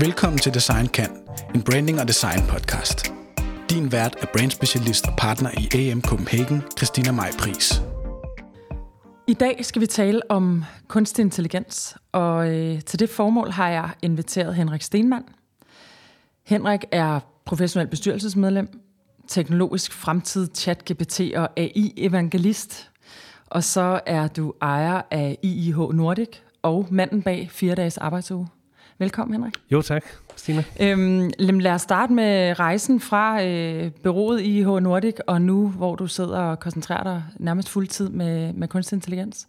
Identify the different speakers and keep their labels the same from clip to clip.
Speaker 1: Velkommen til Design Kan, en branding og design podcast. Din vært er brandspecialist og partner i AM Copenhagen, Christina Maj Pris.
Speaker 2: I dag skal vi tale om kunstig intelligens, og øh, til det formål har jeg inviteret Henrik Stenmann. Henrik er professionel bestyrelsesmedlem, teknologisk fremtid, chat-GPT og AI-evangelist. Og så er du ejer af IIH Nordic og manden bag fire dages arbejdsuge. Velkommen, Henrik.
Speaker 3: Jo, tak, Stine.
Speaker 2: Øhm, lad os starte med rejsen fra øh, bureauet IIH Nordic, og nu, hvor du sidder og koncentrerer dig nærmest fuldtid med, med kunstig intelligens.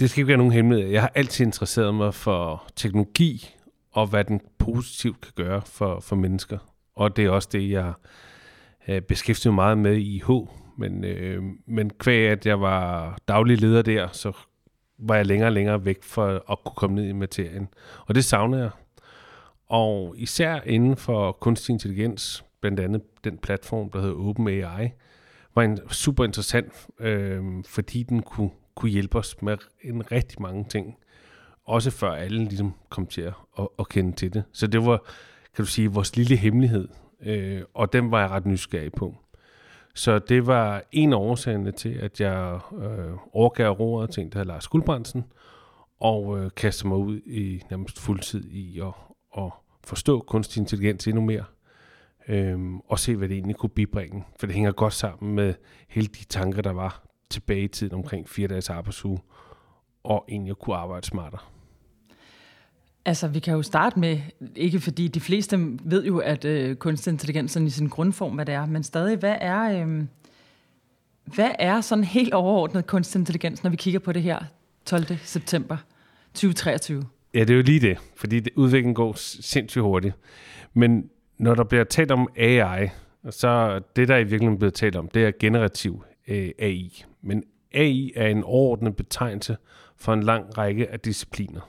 Speaker 3: Det skal ikke være nogen hemmelighed. Jeg har altid interesseret mig for teknologi, og hvad den positivt kan gøre for, for mennesker. Og det er også det, jeg øh, beskæftiger mig meget med i IH. Men, øh, men kvæg at jeg var daglig leder der, så var jeg længere og længere væk for at kunne komme ned i materien. Og det savner jeg. Og især inden for kunstig intelligens, blandt andet den platform, der hedder OpenAI, var en super interessant, øh, fordi den kunne, kunne hjælpe os med en rigtig mange ting. Også før alle ligesom kom til at, at, at kende til det. Så det var, kan du sige, vores lille hemmelighed. Øh, og den var jeg ret nysgerrig på. Så det var en af årsagerne til, at jeg øh, overgav roret til en, der hedder Lars Guldbrandsen, og øh, kastede mig ud i nærmest fuldtid i at, at forstå kunstig intelligens endnu mere, øh, og se, hvad det egentlig kunne bibringe. For det hænger godt sammen med hele de tanker, der var tilbage i tiden omkring fire dages arbejdsuge, og egentlig at kunne arbejde smartere.
Speaker 2: Altså, vi kan jo starte med, ikke fordi de fleste ved jo, at øh, kunstig intelligens i sin grundform, hvad det er, men stadig, hvad er, øh, hvad er sådan helt overordnet kunstig intelligens, når vi kigger på det her 12. september 2023?
Speaker 3: Ja, det er jo lige det, fordi det, udviklingen går sindssygt hurtigt. Men når der bliver talt om AI, så det, der i virkeligheden bliver talt om, det er generativ øh, AI. Men AI er en overordnet betegnelse for en lang række af discipliner.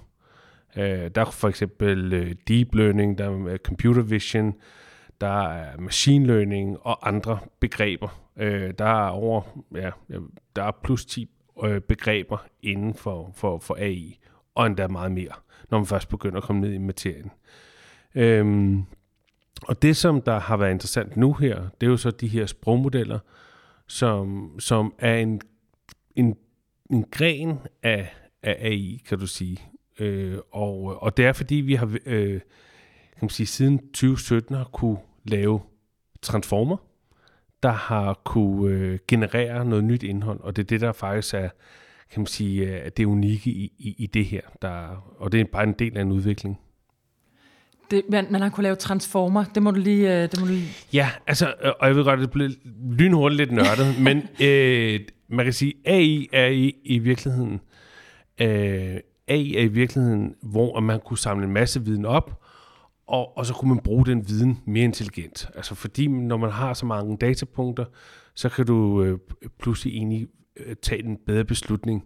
Speaker 3: Øh, der er for eksempel øh, deep learning, der er øh, computer vision, der er machine learning og andre begreber. Øh, der er over, ja, der er plus 10 øh, begreber inden for, for, for AI, og endda meget mere, når man først begynder at komme ned i materien. Øhm, og det, som der har været interessant nu her, det er jo så de her sprogmodeller, som, som er en, en, en gren af, af AI, kan du sige. Øh, og, og det er fordi, vi har øh, kan man sige, siden 2017 har kunne lave transformer, der har kunne øh, generere noget nyt indhold, og det er det, der faktisk er, kan man sige, er det unikke i, i, i det her. Der, og det er bare en del af en udvikling.
Speaker 2: Det, man, man har kunne lave transformer, det må du lige... Øh, det må du lige...
Speaker 3: Ja, altså, øh, og jeg ved godt, det bliver lynhurtigt lidt nørdet, men øh, man kan sige, AI er i, i virkeligheden øh, AI er i virkeligheden, hvor man kunne samle en masse viden op, og, og så kunne man bruge den viden mere intelligent. Altså fordi når man har så mange datapunkter, så kan du øh, pludselig egentlig øh, tage en bedre beslutning.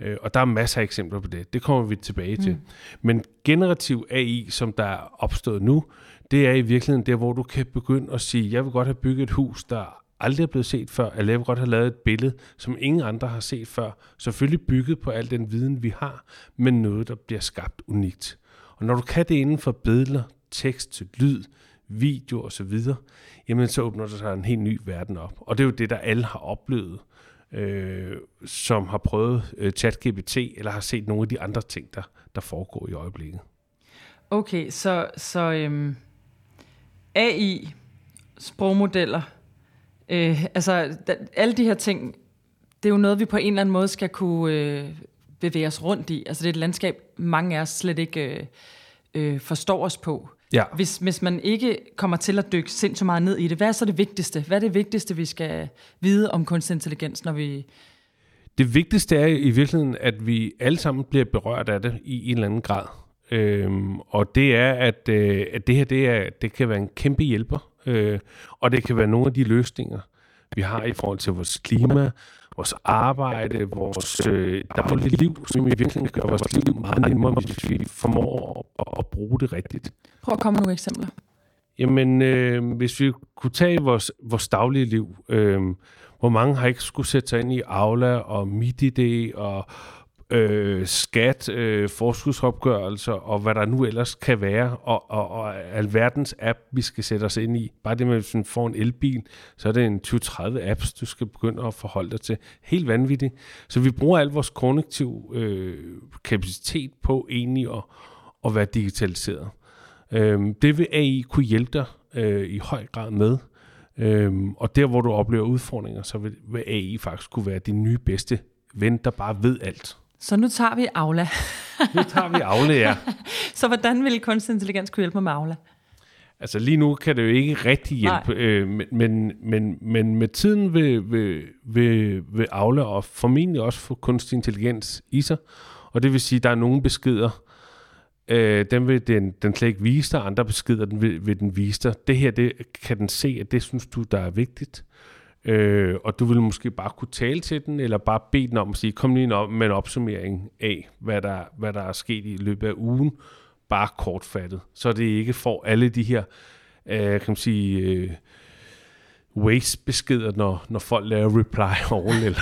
Speaker 3: Øh, og der er masser af eksempler på det. Det kommer vi tilbage til. Mm. Men generativ AI, som der er opstået nu, det er i virkeligheden der, hvor du kan begynde at sige, jeg vil godt have bygget et hus, der aldrig er blevet set før, Alev godt har lavet et billede, som ingen andre har set før. Selvfølgelig bygget på al den viden, vi har, men noget, der bliver skabt unikt. Og når du kan det inden for billeder, tekst, lyd, video osv., jamen så åbner der sig en helt ny verden op. Og det er jo det, der alle har oplevet, øh, som har prøvet øh, ChatGPT, eller har set nogle af de andre ting, der, der foregår i øjeblikket.
Speaker 2: Okay, så, så øhm, AI, sprogmodeller, Øh, altså, da, alle de her ting, det er jo noget, vi på en eller anden måde skal kunne øh, bevæge os rundt i. Altså, det er et landskab, mange af os slet ikke øh, øh, forstår os på. Ja. Hvis, hvis man ikke kommer til at dykke sindssygt meget ned i det, hvad er så det vigtigste? Hvad er det vigtigste, vi skal vide om kunstig intelligens, når vi...
Speaker 3: Det vigtigste er i virkeligheden, at vi alle sammen bliver berørt af det i en eller anden grad. Øhm, og det er, at, øh, at det her det er, det kan være en kæmpe hjælper Øh, og det kan være nogle af de løsninger, vi har i forhold til vores klima, vores arbejde, vores øh, daglige liv, som i virkeligheden gør vores liv meget nemmere, hvis vi formår at, at bruge det rigtigt.
Speaker 2: Prøv at komme med nogle eksempler.
Speaker 3: Jamen, øh, hvis vi kunne tage vores, vores daglige liv, øh, hvor mange har ikke skulle sætte sig ind i Aula og MitID og øh, skat, øh, forskudsopgørelser og hvad der nu ellers kan være, og, og, og alverdens app, vi skal sætte os ind i. Bare det med, at man får en elbil, så er det en 20-30 apps, du skal begynde at forholde dig til. Helt vanvittigt. Så vi bruger al vores kognitiv øh, kapacitet på egentlig at, at være digitaliseret. Øh, det vil AI kunne hjælpe dig øh, i høj grad med. Øhm, og der, hvor du oplever udfordringer, så vil, vil AI faktisk kunne være din nye bedste ven, der bare ved alt.
Speaker 2: Så nu tager vi Aula.
Speaker 3: nu tager vi Aula, ja.
Speaker 2: så hvordan vil kunstig intelligens kunne hjælpe mig med Aula?
Speaker 3: Altså lige nu kan det jo ikke rigtig hjælpe, øh, men, men, men, men med tiden vil, vil, vil, vil Aula og formentlig også få kunstig intelligens i sig, og det vil sige, at der er nogle beskeder, øh, den vil den, den slet ikke vise dig, andre beskeder den vil, vil den vise dig. Det her, det kan den se, at det synes du, der er vigtigt. Øh, og du vil måske bare kunne tale til den, eller bare bede den om at sige, kom lige med en opsummering af, hvad der, hvad der er sket i løbet af ugen, bare kortfattet, så det ikke får alle de her, øh, kan man sige, øh, waste-beskeder, når, når folk laver reply all eller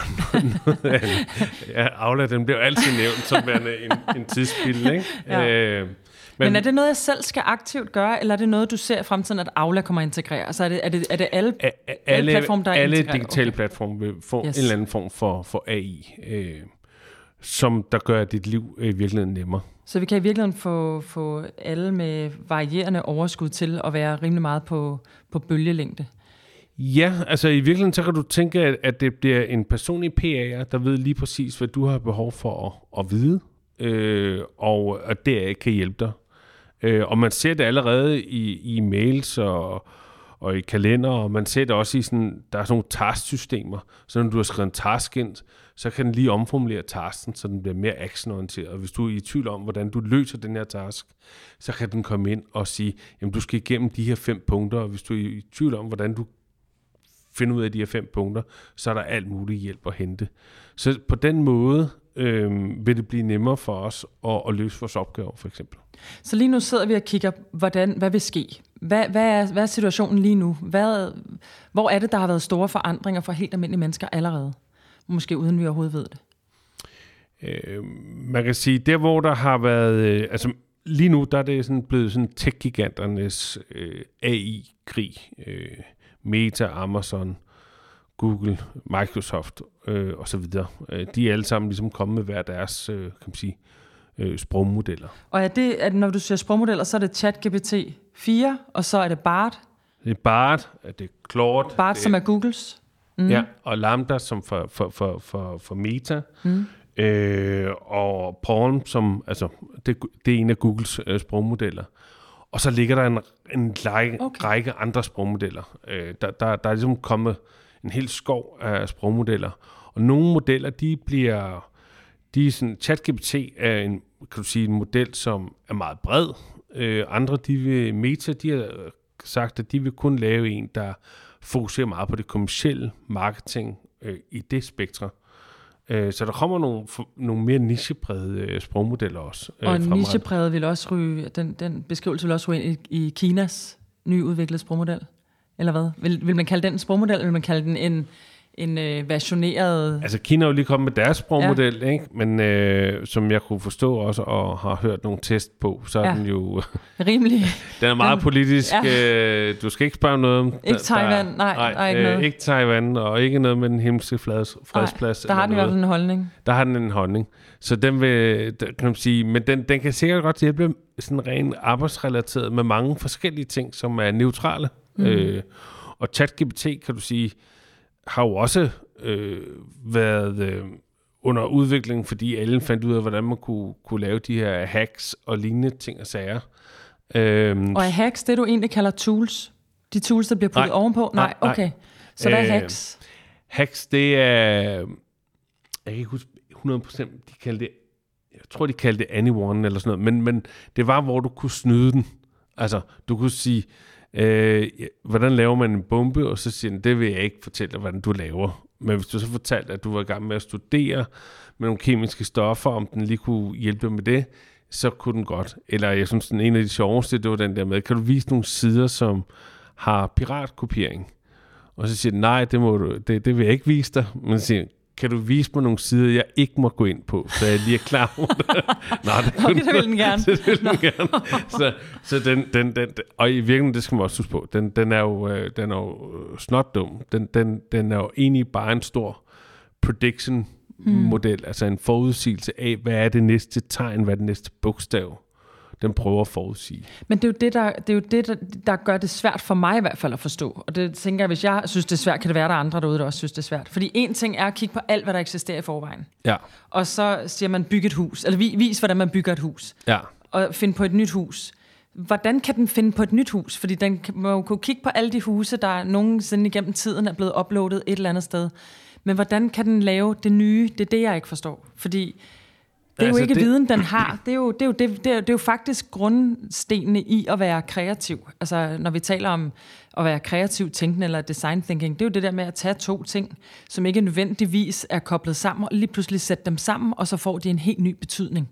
Speaker 3: noget. ja, Aula, den bliver altid nævnt som værende en, en tidsspil, ikke? Ja.
Speaker 2: Øh, men, Men er det noget, jeg selv skal aktivt gøre, eller er det noget, du ser i fremtiden, at Aula kommer at integrere? Altså er det, er det, er det alle, a, alle, platforme, der er
Speaker 3: Alle digitale okay. platforme vil få yes. en eller anden form for, for AI, øh, som der gør dit liv i virkeligheden nemmere.
Speaker 2: Så vi kan i virkeligheden få, få alle med varierende overskud til at være rimelig meget på, på bølgelængde?
Speaker 3: Ja, altså i virkeligheden så kan du tænke, at, at det bliver en personlig PA'er, der ved lige præcis, hvad du har behov for at, at vide, øh, og at det kan hjælpe dig Øh, og man ser det allerede i, i mails og, og i kalender, og man ser det også i sådan, der er sådan nogle task-systemer. Så når du har skrevet en task ind, så kan den lige omformulere tasken, så den bliver mere actionorienteret. Hvis du er i tvivl om, hvordan du løser den her task, så kan den komme ind og sige, jamen du skal igennem de her fem punkter, og hvis du er i tvivl om, hvordan du finder ud af de her fem punkter, så er der alt muligt hjælp at hente. Så på den måde øh, vil det blive nemmere for os at, at løse vores opgaver, for eksempel.
Speaker 2: Så lige nu sidder vi og kigger, hvordan, hvad vil ske? Hvad, hvad, er, hvad er situationen lige nu? Hvad, hvor er det, der har været store forandringer for helt almindelige mennesker allerede? Måske uden vi overhovedet ved det.
Speaker 3: Øh, man kan sige, der hvor der har været... Øh, altså lige nu, der er det sådan blevet sådan tech-giganternes øh, AI-krig. Øh, Meta, Amazon, Google, Microsoft øh, osv. Øh, de er alle sammen ligesom kommet med hver deres, øh, kan man sige, øh, sprogmodeller.
Speaker 2: Og er det, at når du siger sprogmodeller, så er det ChatGPT 4, og så er det BART?
Speaker 3: Det er BART, det er Claude.
Speaker 2: BART, det, som er Googles?
Speaker 3: Mm. Ja, og Lambda, som for, for, for, for, for Meta. Mm. Øh, og Palm, som altså, det, det er en af Googles øh, sprogmodeller. Og så ligger der en, en række, okay. række andre sprogmodeller. Øh, der, der, der er ligesom kommet en hel skov af sprogmodeller. Og nogle modeller, de bliver de er sådan, ChatGPT er en, kan du sige, en model, som er meget bred. Øh, andre, de vil, Meta, de har sagt, at de vil kun lave en, der fokuserer meget på det kommercielle marketing øh, i det spektre. Øh, så der kommer nogle, nogle mere nicheprægede øh, sprogmodeller også.
Speaker 2: Øh, og nichepræget vil også ryge, den, den beskrivelse vil også ryge ind i, i Kinas nyudviklede sprogmodel? Eller hvad? Vil, vil man kalde den en sprogmodel, eller vil man kalde den en en øh, versioneret...
Speaker 3: Altså Kina er jo lige kommet med deres sprogmodel, ja. ikke? men øh, som jeg kunne forstå også, og har hørt nogle test på, så er ja. den jo...
Speaker 2: Rimelig.
Speaker 3: den er meget den, politisk. Ja. Øh, du skal ikke spørge noget om...
Speaker 2: Ikke Taiwan, der, nej, nej, nej ikke øh, noget.
Speaker 3: Ikke Taiwan, og ikke noget med den himmelske fredsplads.
Speaker 2: der har den fald en holdning.
Speaker 3: Der har den en holdning. Så den vil, kan man sige, men den, den kan sikkert godt hjælpe sådan rent arbejdsrelateret med mange forskellige ting, som er neutrale. Mm. Øh, og ChatGPT, kan du sige, har jo også øh, været øh, under udvikling, fordi alle fandt ud af, hvordan man kunne, kunne lave de her hacks og lignende ting og sager.
Speaker 2: Øhm, og er hacks det, du egentlig kalder tools? De tools, der bliver puttet nej, ovenpå? Nej, nej okay. Så hvad er øh, hacks?
Speaker 3: Hacks, det er... Jeg kan ikke huske 100%, de kaldte det... Jeg tror, de kaldte det anyone eller sådan noget, men, men det var, hvor du kunne snyde den. Altså, du kunne sige, øh, hvordan laver man en bombe? Og så siger den, det vil jeg ikke fortælle dig, hvordan du laver. Men hvis du så fortalte, at du var i gang med at studere med nogle kemiske stoffer, om den lige kunne hjælpe med det, så kunne den godt. Eller jeg synes, den en af de sjoveste, det var den der med, kan du vise nogle sider, som har piratkopiering? Og så siger den, nej, det, må du, det, det vil jeg ikke vise dig. Men så siger kan du vise mig nogle sider, jeg ikke må gå ind på, så jeg lige er klar over det?
Speaker 2: Nå, det, okay, det vil den gerne.
Speaker 3: det vil den gerne. Så, så den, den, den, og i virkeligheden, det skal man også huske på, den, den er jo, øh, den er jo snot dum. Den, den, den er jo egentlig bare en stor prediction-model, mm. altså en forudsigelse af, hvad er det næste tegn, hvad er det næste bogstav den prøver at forudsige.
Speaker 2: Men det er jo det, der, det er jo det, der, der gør det svært for mig i hvert fald at forstå. Og det tænker jeg, hvis jeg synes, det er svært, kan det være, der er andre derude, der også synes, det er svært. Fordi en ting er at kigge på alt, hvad der eksisterer i forvejen.
Speaker 3: Ja.
Speaker 2: Og så siger man, bygge et hus. Eller vis, hvordan man bygger et hus.
Speaker 3: Ja.
Speaker 2: Og finde på et nyt hus. Hvordan kan den finde på et nyt hus? Fordi den må jo kunne kigge på alle de huse, der nogensinde igennem tiden er blevet uploadet et eller andet sted. Men hvordan kan den lave det nye? Det er det, jeg ikke forstår. Fordi er altså jo ikke det... viden, den har. Det er jo, det, er jo, det, det, er, det er jo faktisk grundstenene i at være kreativ. Altså, når vi taler om at være kreativ tænkende eller design thinking, det er jo det der med at tage to ting, som ikke nødvendigvis er koblet sammen, og lige pludselig sætte dem sammen, og så får de en helt ny betydning.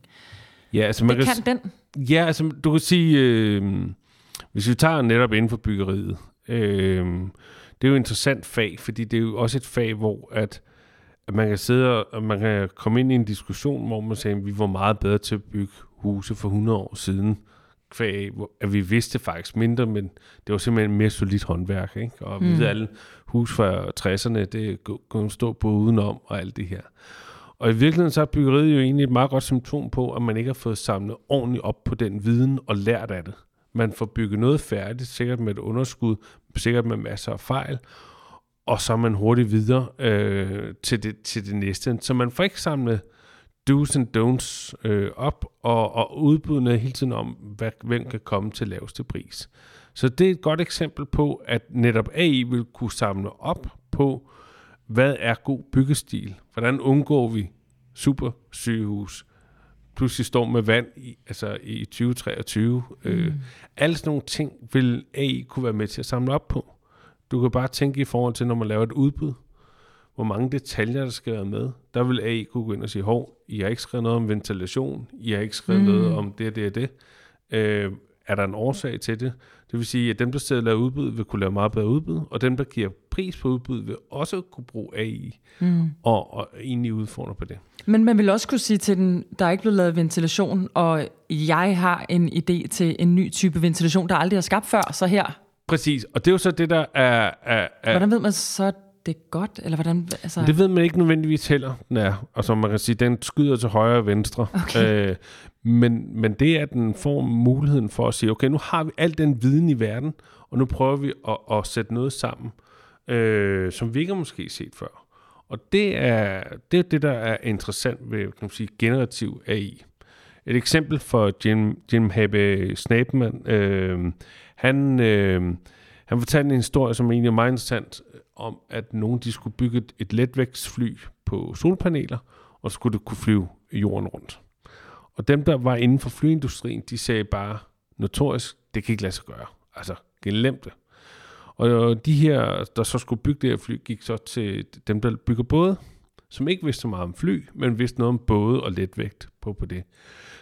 Speaker 3: Ja, altså man
Speaker 2: det kan, kan den.
Speaker 3: Ja, altså du kan sige, øh, hvis vi tager netop inden for byggeriet, øh, det er jo et interessant fag, fordi det er jo også et fag, hvor at at man kan sidde og man kan komme ind i en diskussion, hvor man siger, at vi var meget bedre til at bygge huse for 100 år siden, kvæg, at vi vidste faktisk mindre, men det var simpelthen mere solidt håndværk, ikke? Og mm. vi ved alle hus fra 60'erne, det kunne stå på udenom og alt det her. Og i virkeligheden så er byggeriet jo egentlig et meget godt symptom på, at man ikke har fået samlet ordentligt op på den viden og lært af det. Man får bygget noget færdigt, sikkert med et underskud, sikkert med masser af fejl, og så er man hurtigt videre øh, til, det, til det næste. Så man får ikke samlet do's and don'ts øh, op, og, og udbudene hele tiden om, hvad, hvem kan komme til laveste pris. Så det er et godt eksempel på, at netop AI vil kunne samle op på, hvad er god byggestil? Hvordan undgår vi super sygehus? Pludselig står med vand i, altså i 2023. Øh, mm. Øh, alle sådan nogle ting vil AI kunne være med til at samle op på. Du kan bare tænke i forhold til, når man laver et udbud, hvor mange detaljer, der skal være med. Der vil AI kunne gå ind og sige, hov, I har ikke skrevet noget om ventilation, I har ikke skrevet mm. noget om det det og det. Øh, er der en årsag til det? Det vil sige, at dem, der sidder og laver udbud, vil kunne lave meget bedre udbud, og dem, der giver pris på udbud, vil også kunne bruge AI mm. og, og egentlig udfordre på det.
Speaker 2: Men man vil også kunne sige til den, der er ikke blevet lavet ventilation, og jeg har en idé til en ny type ventilation, der aldrig er skabt før, så her
Speaker 3: Præcis, og det er jo så det, der er... er, er
Speaker 2: hvordan ved man så, det er godt? Eller hvordan, altså...
Speaker 3: Det ved man ikke nødvendigvis heller, er. Og som man kan sige, den skyder til højre og venstre. Okay. Øh, men, men det er, at den får muligheden for at sige, okay, nu har vi al den viden i verden, og nu prøver vi at, at sætte noget sammen, øh, som vi ikke har måske set før. Og det er det, er det der er interessant ved kan man sige, generativ AI. Et eksempel for Jim, Jim Habe Snapman, øh, han, øh, han fortalte en historie, som egentlig er meget interessant, om at nogen de skulle bygge et, et letvægtsfly på solpaneler, og skulle det kunne flyve jorden rundt. Og dem, der var inden for flyindustrien, de sagde bare notorisk, det kan ikke lade sig gøre. Altså, glem det. Og de her, der så skulle bygge det her fly, gik så til dem, der bygger både, som ikke vidste så meget om fly, men vidste noget om både og letvægt på, på det.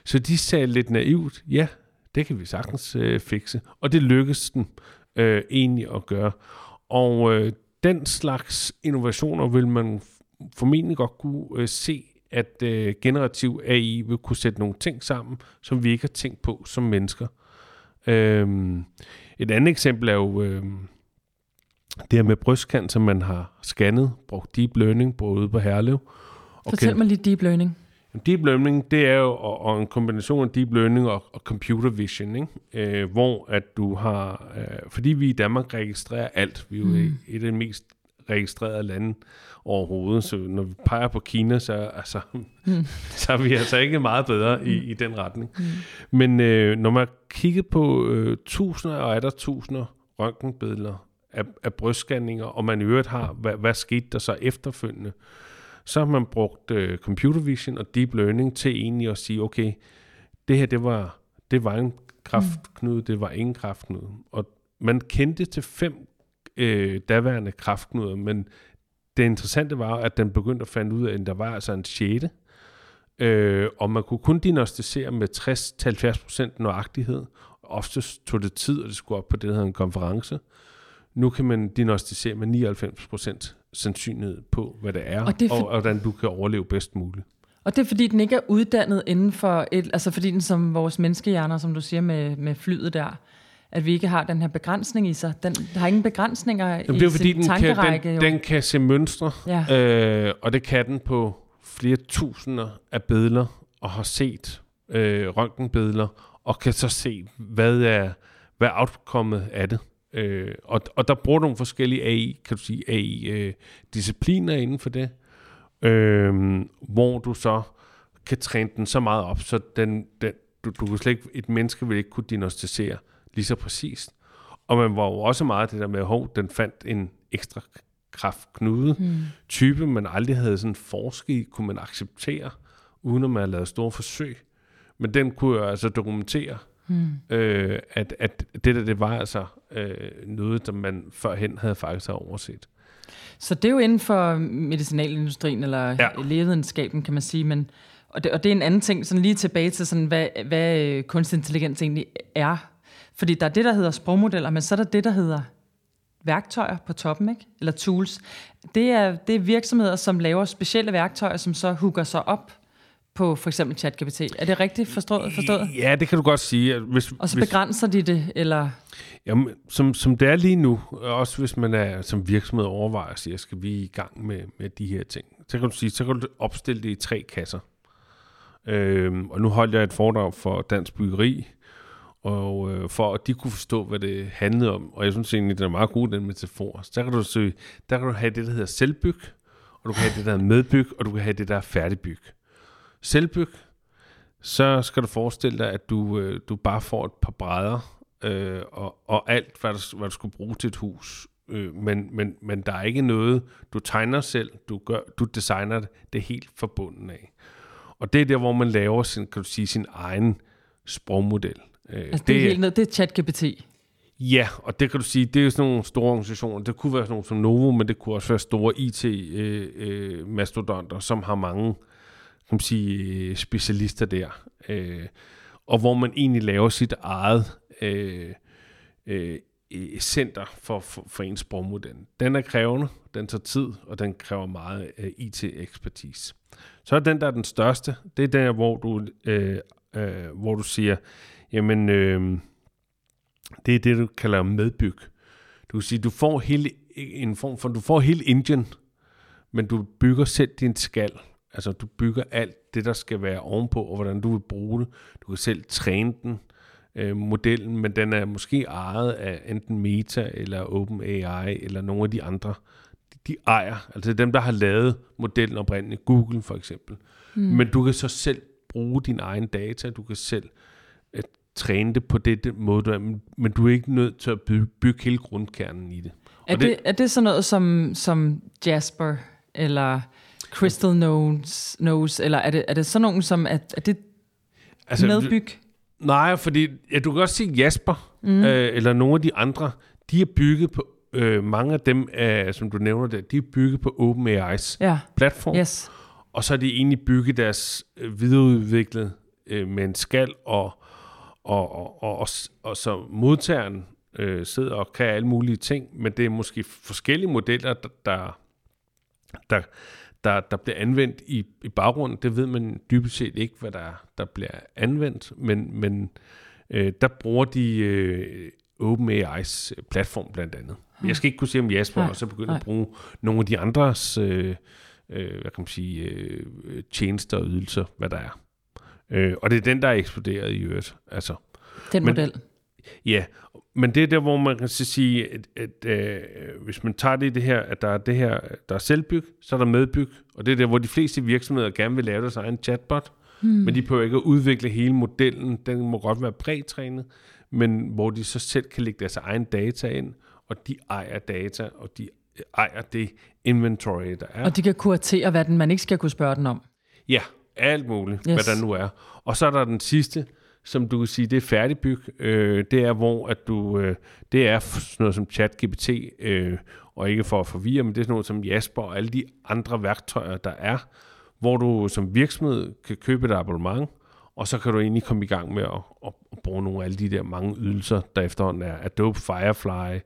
Speaker 3: Så de sagde lidt naivt, ja, det kan vi sagtens øh, fikse. Og det lykkedes den øh, egentlig at gøre. Og øh, den slags innovationer vil man formentlig godt kunne øh, se, at øh, generativ AI vil kunne sætte nogle ting sammen, som vi ikke har tænkt på som mennesker. Øh, et andet eksempel er jo øh, det her med brystkant, som man har scannet, brugt deep learning, både på Herlev.
Speaker 2: Fortæl mig lidt deep learning.
Speaker 3: Deep learning, det er jo og, og en kombination af deep learning og, og computer vision, ikke? Øh, hvor at du har, øh, fordi vi i Danmark registrerer alt, vi er jo mm. et af de mest registrerede lande overhovedet, så når vi peger på Kina, så, altså, mm. så er vi altså ikke meget bedre i, i den retning. Mm. Men øh, når man kigger på øh, tusinder og er der tusinder røntgenbilleder af, af brystscanninger, og man i øvrigt har, hvad, hvad skete der så efterfølgende, så har man brugt øh, computer vision og deep learning til egentlig at sige, okay, det her, det var, det var en kraftknude, mm. det var ingen kraftknude. Og man kendte til fem øh, daværende kraftknuder, men det interessante var, at den begyndte at finde ud af, at der var altså en sjette, øh, og man kunne kun diagnostisere med 60-70% nøjagtighed. Oftest tog det tid, og det skulle op på det, der hedder en konference. Nu kan man diagnostisere med 99% sandsynlighed på, hvad det er,
Speaker 2: Og det er
Speaker 3: for... og, og hvordan du kan overleve bedst muligt.
Speaker 2: Og det er fordi, den ikke er uddannet inden for et, altså fordi den som vores menneskehjerner, som du siger med, med flyet der, at vi ikke har den her begrænsning i sig. Den har ingen begrænsninger
Speaker 3: Jamen,
Speaker 2: i
Speaker 3: det er jo fordi,
Speaker 2: sin
Speaker 3: den kan,
Speaker 2: tankerække.
Speaker 3: den,
Speaker 2: jo.
Speaker 3: den kan se mønstre,
Speaker 2: Ja.
Speaker 3: øh, og det kan den på flere tusinder af billeder, og har set øh, røntgenbilleder, og kan så se, hvad er, hvad er outcomet af det. Øh, og, og der bruger nogle forskellige AI, kan du sige, AI-discipliner inden for det, øh, hvor du så kan træne den så meget op, så den, den, du, du kan slet ikke, et menneske vil ikke kunne diagnostisere lige så præcist. Og man var jo også meget det der med, at den fandt en ekstra kraftknude
Speaker 2: Hmm.
Speaker 3: type, man aldrig havde sådan forsket i, kunne man acceptere, uden at man havde lavet store forsøg. Men den kunne jo altså dokumentere,
Speaker 2: Hmm.
Speaker 3: øh, at, at det der, det var altså øh, noget, som man førhen havde faktisk overset.
Speaker 2: Så det er jo inden for medicinalindustrien, eller
Speaker 3: Ja.
Speaker 2: lægevidenskaben, kan man sige. Men, og, det, og det er en anden ting, sådan lige tilbage til, sådan, hvad, hvad øh, kunstig intelligens egentlig er. Fordi der er det, der hedder sprogmodeller, men så er der det, der hedder værktøjer på toppen, ikke? eller tools. Det er, det er virksomheder, som laver specielle værktøjer, som så hooker sig op på for eksempel ChatGPT. Er det rigtigt forstået? forstået?
Speaker 3: Ja, det kan du godt sige. Hvis,
Speaker 2: Og så
Speaker 3: hvis,
Speaker 2: begrænser de det, eller...
Speaker 3: jamen, som, som det er lige nu, også hvis man er som virksomhed overvejer at sige, skal vi i gang med, med de her ting, så kan du sige, så kan du opstille det i tre kasser. Øhm, og nu holdt jeg et foredrag for Dansk Byggeri, og øh, for at de kunne forstå, hvad det handlede om, og jeg synes egentlig, det er meget god, den metafor, så kan du søge, der kan du have det, der hedder selvbyg, og du kan have det, der er medbyg, og du kan have det, der er færdigbyg. Selvbyg, så skal du forestille dig, at du, øh, du bare får et par brædder, øh, og, og alt, hvad du, hvad du skulle bruge til et hus. Øh, men, men, men der er ikke noget, du tegner selv, du, gør, du designer det, det er helt forbundet af. Og det er der, hvor man laver sin, kan du sige, sin egen sprogmodel. Øh,
Speaker 2: Altså, det, det, er helt ned, det er ChatGPT.
Speaker 3: Ja, og det kan du sige, det er jo sådan nogle store organisationer. Det kunne være sådan nogle som Novo, men det kunne også være store IT-mastodonter, som har mange kan man sige, øh, specialister der. Øh, og hvor man egentlig laver sit eget øh, øh, øh, center for, for, for ens sprogmodel. Den er krævende, den tager tid, og den kræver meget øh, IT-ekspertise. Så er den, der er den største, det er der, hvor du, øh, øh, hvor du siger, jamen, øh, det er det, du kalder medbyg. Du kan sige, du får hele en form for, du får hele engine, men du bygger selv din skal. Altså, du bygger alt det, der skal være ovenpå, og hvordan du vil bruge det. Du kan selv træne den, øh, modellen, men den er måske ejet af enten Meta eller OpenAI eller nogle af de andre. De, de ejer, altså dem, der har lavet modellen oprindeligt, Google for eksempel. Mm. Men du kan så selv bruge din egen data, du kan selv øh, træne det på det, det måde, du er, men, men du er ikke nødt til at bygge, bygge hele grundkernen i det.
Speaker 2: Er det-
Speaker 3: det,
Speaker 2: er det sådan noget som, som Jasper, eller Crystal Knows, knows eller er det, er det sådan nogen som, er, er det altså, medbyg?
Speaker 3: Nej, fordi ja, du kan også sige Jasper, mm. øh, eller nogle af de andre, de er bygget på, øh, mange af dem, øh, som du nævner der, de er bygget på OpenAI's
Speaker 2: Ja,
Speaker 3: platform,
Speaker 2: yes.
Speaker 3: og så er de egentlig bygget deres øh, videreudviklet øh, med en skal, og, og, og, og, og, og så modtageren øh, sidder og kan alle mulige ting, men det er måske forskellige modeller, der, der, der, der, der bliver anvendt i, i baggrunden. Det ved man dybest set ikke, hvad der, der bliver anvendt, men, men øh, der bruger de øh, OpenAI's platform blandt andet. Jeg skal ikke kunne sige om Jasper
Speaker 2: Nej,
Speaker 3: også er begyndt
Speaker 2: nej.
Speaker 3: at bruge nogle af de andres øh, øh, hvad kan man sige, øh, tjenester og ydelser, hvad der er. Øh, og det er den, der er eksploderet i øvrigt. Altså,
Speaker 2: Den
Speaker 3: Men-
Speaker 2: model.
Speaker 3: Ja, men det er der, hvor man kan sige, at, at øh, hvis man tager det i det her, at der er det her, der er selvbyg, så er der medbyg, og det er der, hvor de fleste virksomheder gerne vil lave deres egen chatbot, hmm. men de behøver ikke at udvikle hele modellen, den må godt være prætrænet, men hvor de så selv kan lægge deres egen data ind, og de ejer data, og de ejer det inventory, der er.
Speaker 2: Og de kan kuratere, hvad den man ikke skal kunne spørge den om.
Speaker 3: Ja, alt muligt. Yes. hvad der nu er. Og så er der den sidste, som du kan sige, det er færdigbyg. Øh, det er, hvor at du, øh, det er sådan noget som ChatGPT, øh, og ikke for at forvirre, men det er sådan noget som Jasper og alle de andre værktøjer, der er, hvor du som virksomhed kan købe et abonnement, og så kan du egentlig komme i gang med at, at, at bruge nogle af alle de der mange ydelser, der efterhånden er Adobe Firefly,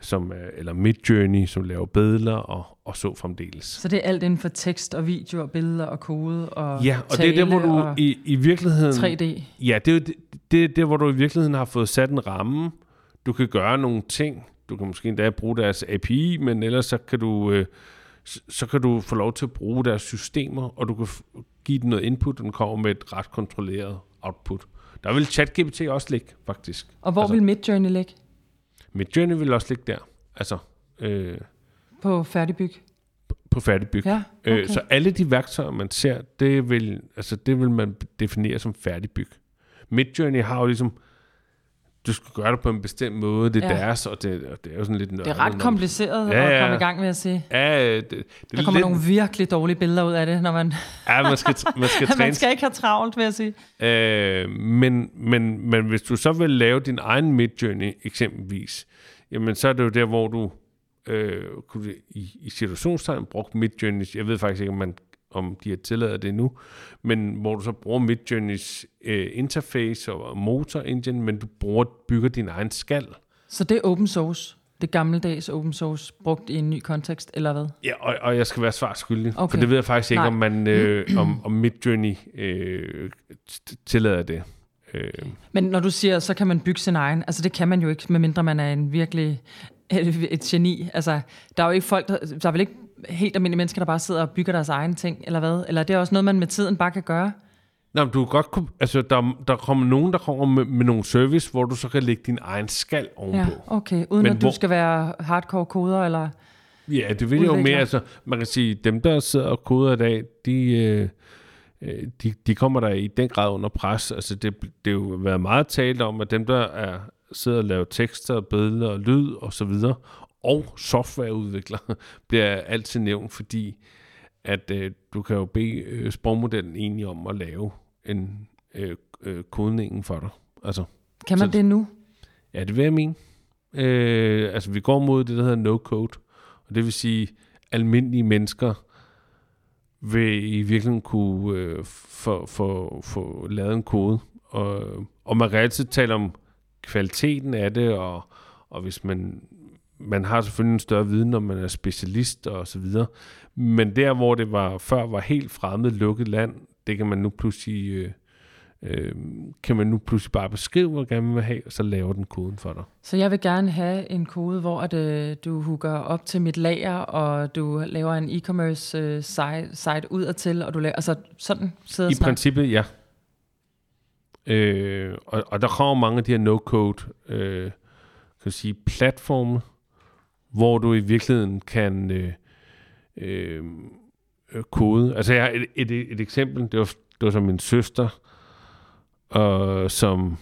Speaker 3: som, er, eller Midjourney, som laver billeder og, og så fremdeles.
Speaker 2: Så det er alt inden for tekst og video og billeder og kode og
Speaker 3: Ja, og det er der, hvor du i, i virkeligheden...
Speaker 2: 3D.
Speaker 3: Ja, det er det, det er der, hvor du i virkeligheden har fået sat en ramme. Du kan gøre nogle ting. Du kan måske endda bruge deres API, men ellers så kan du, øh, så, kan du få lov til at bruge deres systemer, og du kan give den noget input, og den kommer med et ret kontrolleret output. Der vil ChatGPT også ligge, faktisk.
Speaker 2: Og hvor
Speaker 3: Altså-
Speaker 2: vil Midjourney ligge?
Speaker 3: Midjourney vil også ligge der. Altså, øh,
Speaker 2: På færdigbyg?
Speaker 3: på færdigbyg.
Speaker 2: Ja,
Speaker 3: Okay.
Speaker 2: okay.
Speaker 3: Øh, så alle de værktøjer, man ser, det vil, altså, det vil man definere som færdigbyg. Midjourney har jo ligesom, du skal gøre det på en bestemt måde, det er
Speaker 2: Ja.
Speaker 3: ja. deres, og det, og det er jo sådan lidt
Speaker 2: Det er
Speaker 3: nørdet,
Speaker 2: ret kompliceret
Speaker 3: Ja,
Speaker 2: at
Speaker 3: ja.
Speaker 2: komme i gang med at sige.
Speaker 3: Ja, det, det
Speaker 2: Der
Speaker 3: er
Speaker 2: kommer
Speaker 3: lidt,
Speaker 2: nogle virkelig dårlige billeder ud af det, når man,
Speaker 3: Ja, man skal, man skal træne.
Speaker 2: man skal ikke have travlt, vil jeg sige.
Speaker 3: Øh, men, men, men hvis du så vil lave din egen midjourney eksempelvis, jamen så er det jo der, hvor du øh, kunne, i, i situationstegn brugt midjourney. Jeg ved faktisk ikke, om, man, om de har tilladet det nu, men hvor du så bruger midjourneys øh, interface og motor engine, men du bruger, bygger din egen skal.
Speaker 2: Så det er open source. Det gammeldags open source, brugt i en ny kontekst, eller hvad?
Speaker 3: Ja, og, og jeg skal være svar skyldig,
Speaker 2: Okay.
Speaker 3: for det ved jeg faktisk ikke,
Speaker 2: Nej.
Speaker 3: om man øh, om, om midjourney øh, tillader det. Øh,
Speaker 2: Men når du siger, så kan man bygge sin egen, altså det kan man jo ikke, medmindre man er en virkelig et geni. Altså, der er jo ikke folk, der, der er vel ikke helt almindelige mennesker, der bare sidder og bygger deres egen ting, eller hvad? Eller er det også noget, man med tiden bare kan gøre?
Speaker 3: Men du kan godt kunne, altså der, der kommer nogen, der kommer med, med nogle service, hvor du så kan lægge din egen skal ovenpå.
Speaker 2: Ja, okay. Uden
Speaker 3: Men
Speaker 2: at du
Speaker 3: hvor-
Speaker 2: skal være hardcore koder, eller...
Speaker 3: Ja, det vil jo mere, altså man kan sige, dem der sidder og koder i dag, de, øh, øh, de, de kommer der i den grad under pres. Altså det, det er jo været meget talt om, at dem der er, sidder og laver tekster, billeder og lyd og så videre, og softwareudviklere, bliver altid nævnt, fordi at øh, du kan jo bede øh, sprogmodellen egentlig om at lave en øh, øh, kodningen for dig. Altså,
Speaker 2: Kan man
Speaker 3: Så-
Speaker 2: det nu?
Speaker 3: Ja, det vil jeg mene. Øh, altså, vi går mod det, der hedder no-code. Og det vil sige, almindelige mennesker vil i virkeligheden kunne øh, få, få, få lavet en kode. Og, og man kan altid tale om kvaliteten af det, og, og hvis man, man har selvfølgelig en større viden, når man er specialist og så videre. Men der, hvor det var før var helt fremmed, lukket land, det kan man nu pludselig... Øh, øh, kan man nu pludselig bare beskrive, hvor gerne man vil have, og så laver den koden for dig.
Speaker 2: Så jeg vil gerne have en kode, hvor at, øh, du hooker op til mit lager, og du laver en e-commerce øh, site, site udadtil, og du laver, altså sådan sidder
Speaker 3: I
Speaker 2: og snakker.
Speaker 3: princippet, ja. Øh, og, og der kommer mange af de her no-code øh, kan sige, platforme, hvor du i virkeligheden kan øh, øh, øh, kode. Altså jeg har et, et, et eksempel, det var, det var som min søster, øh, som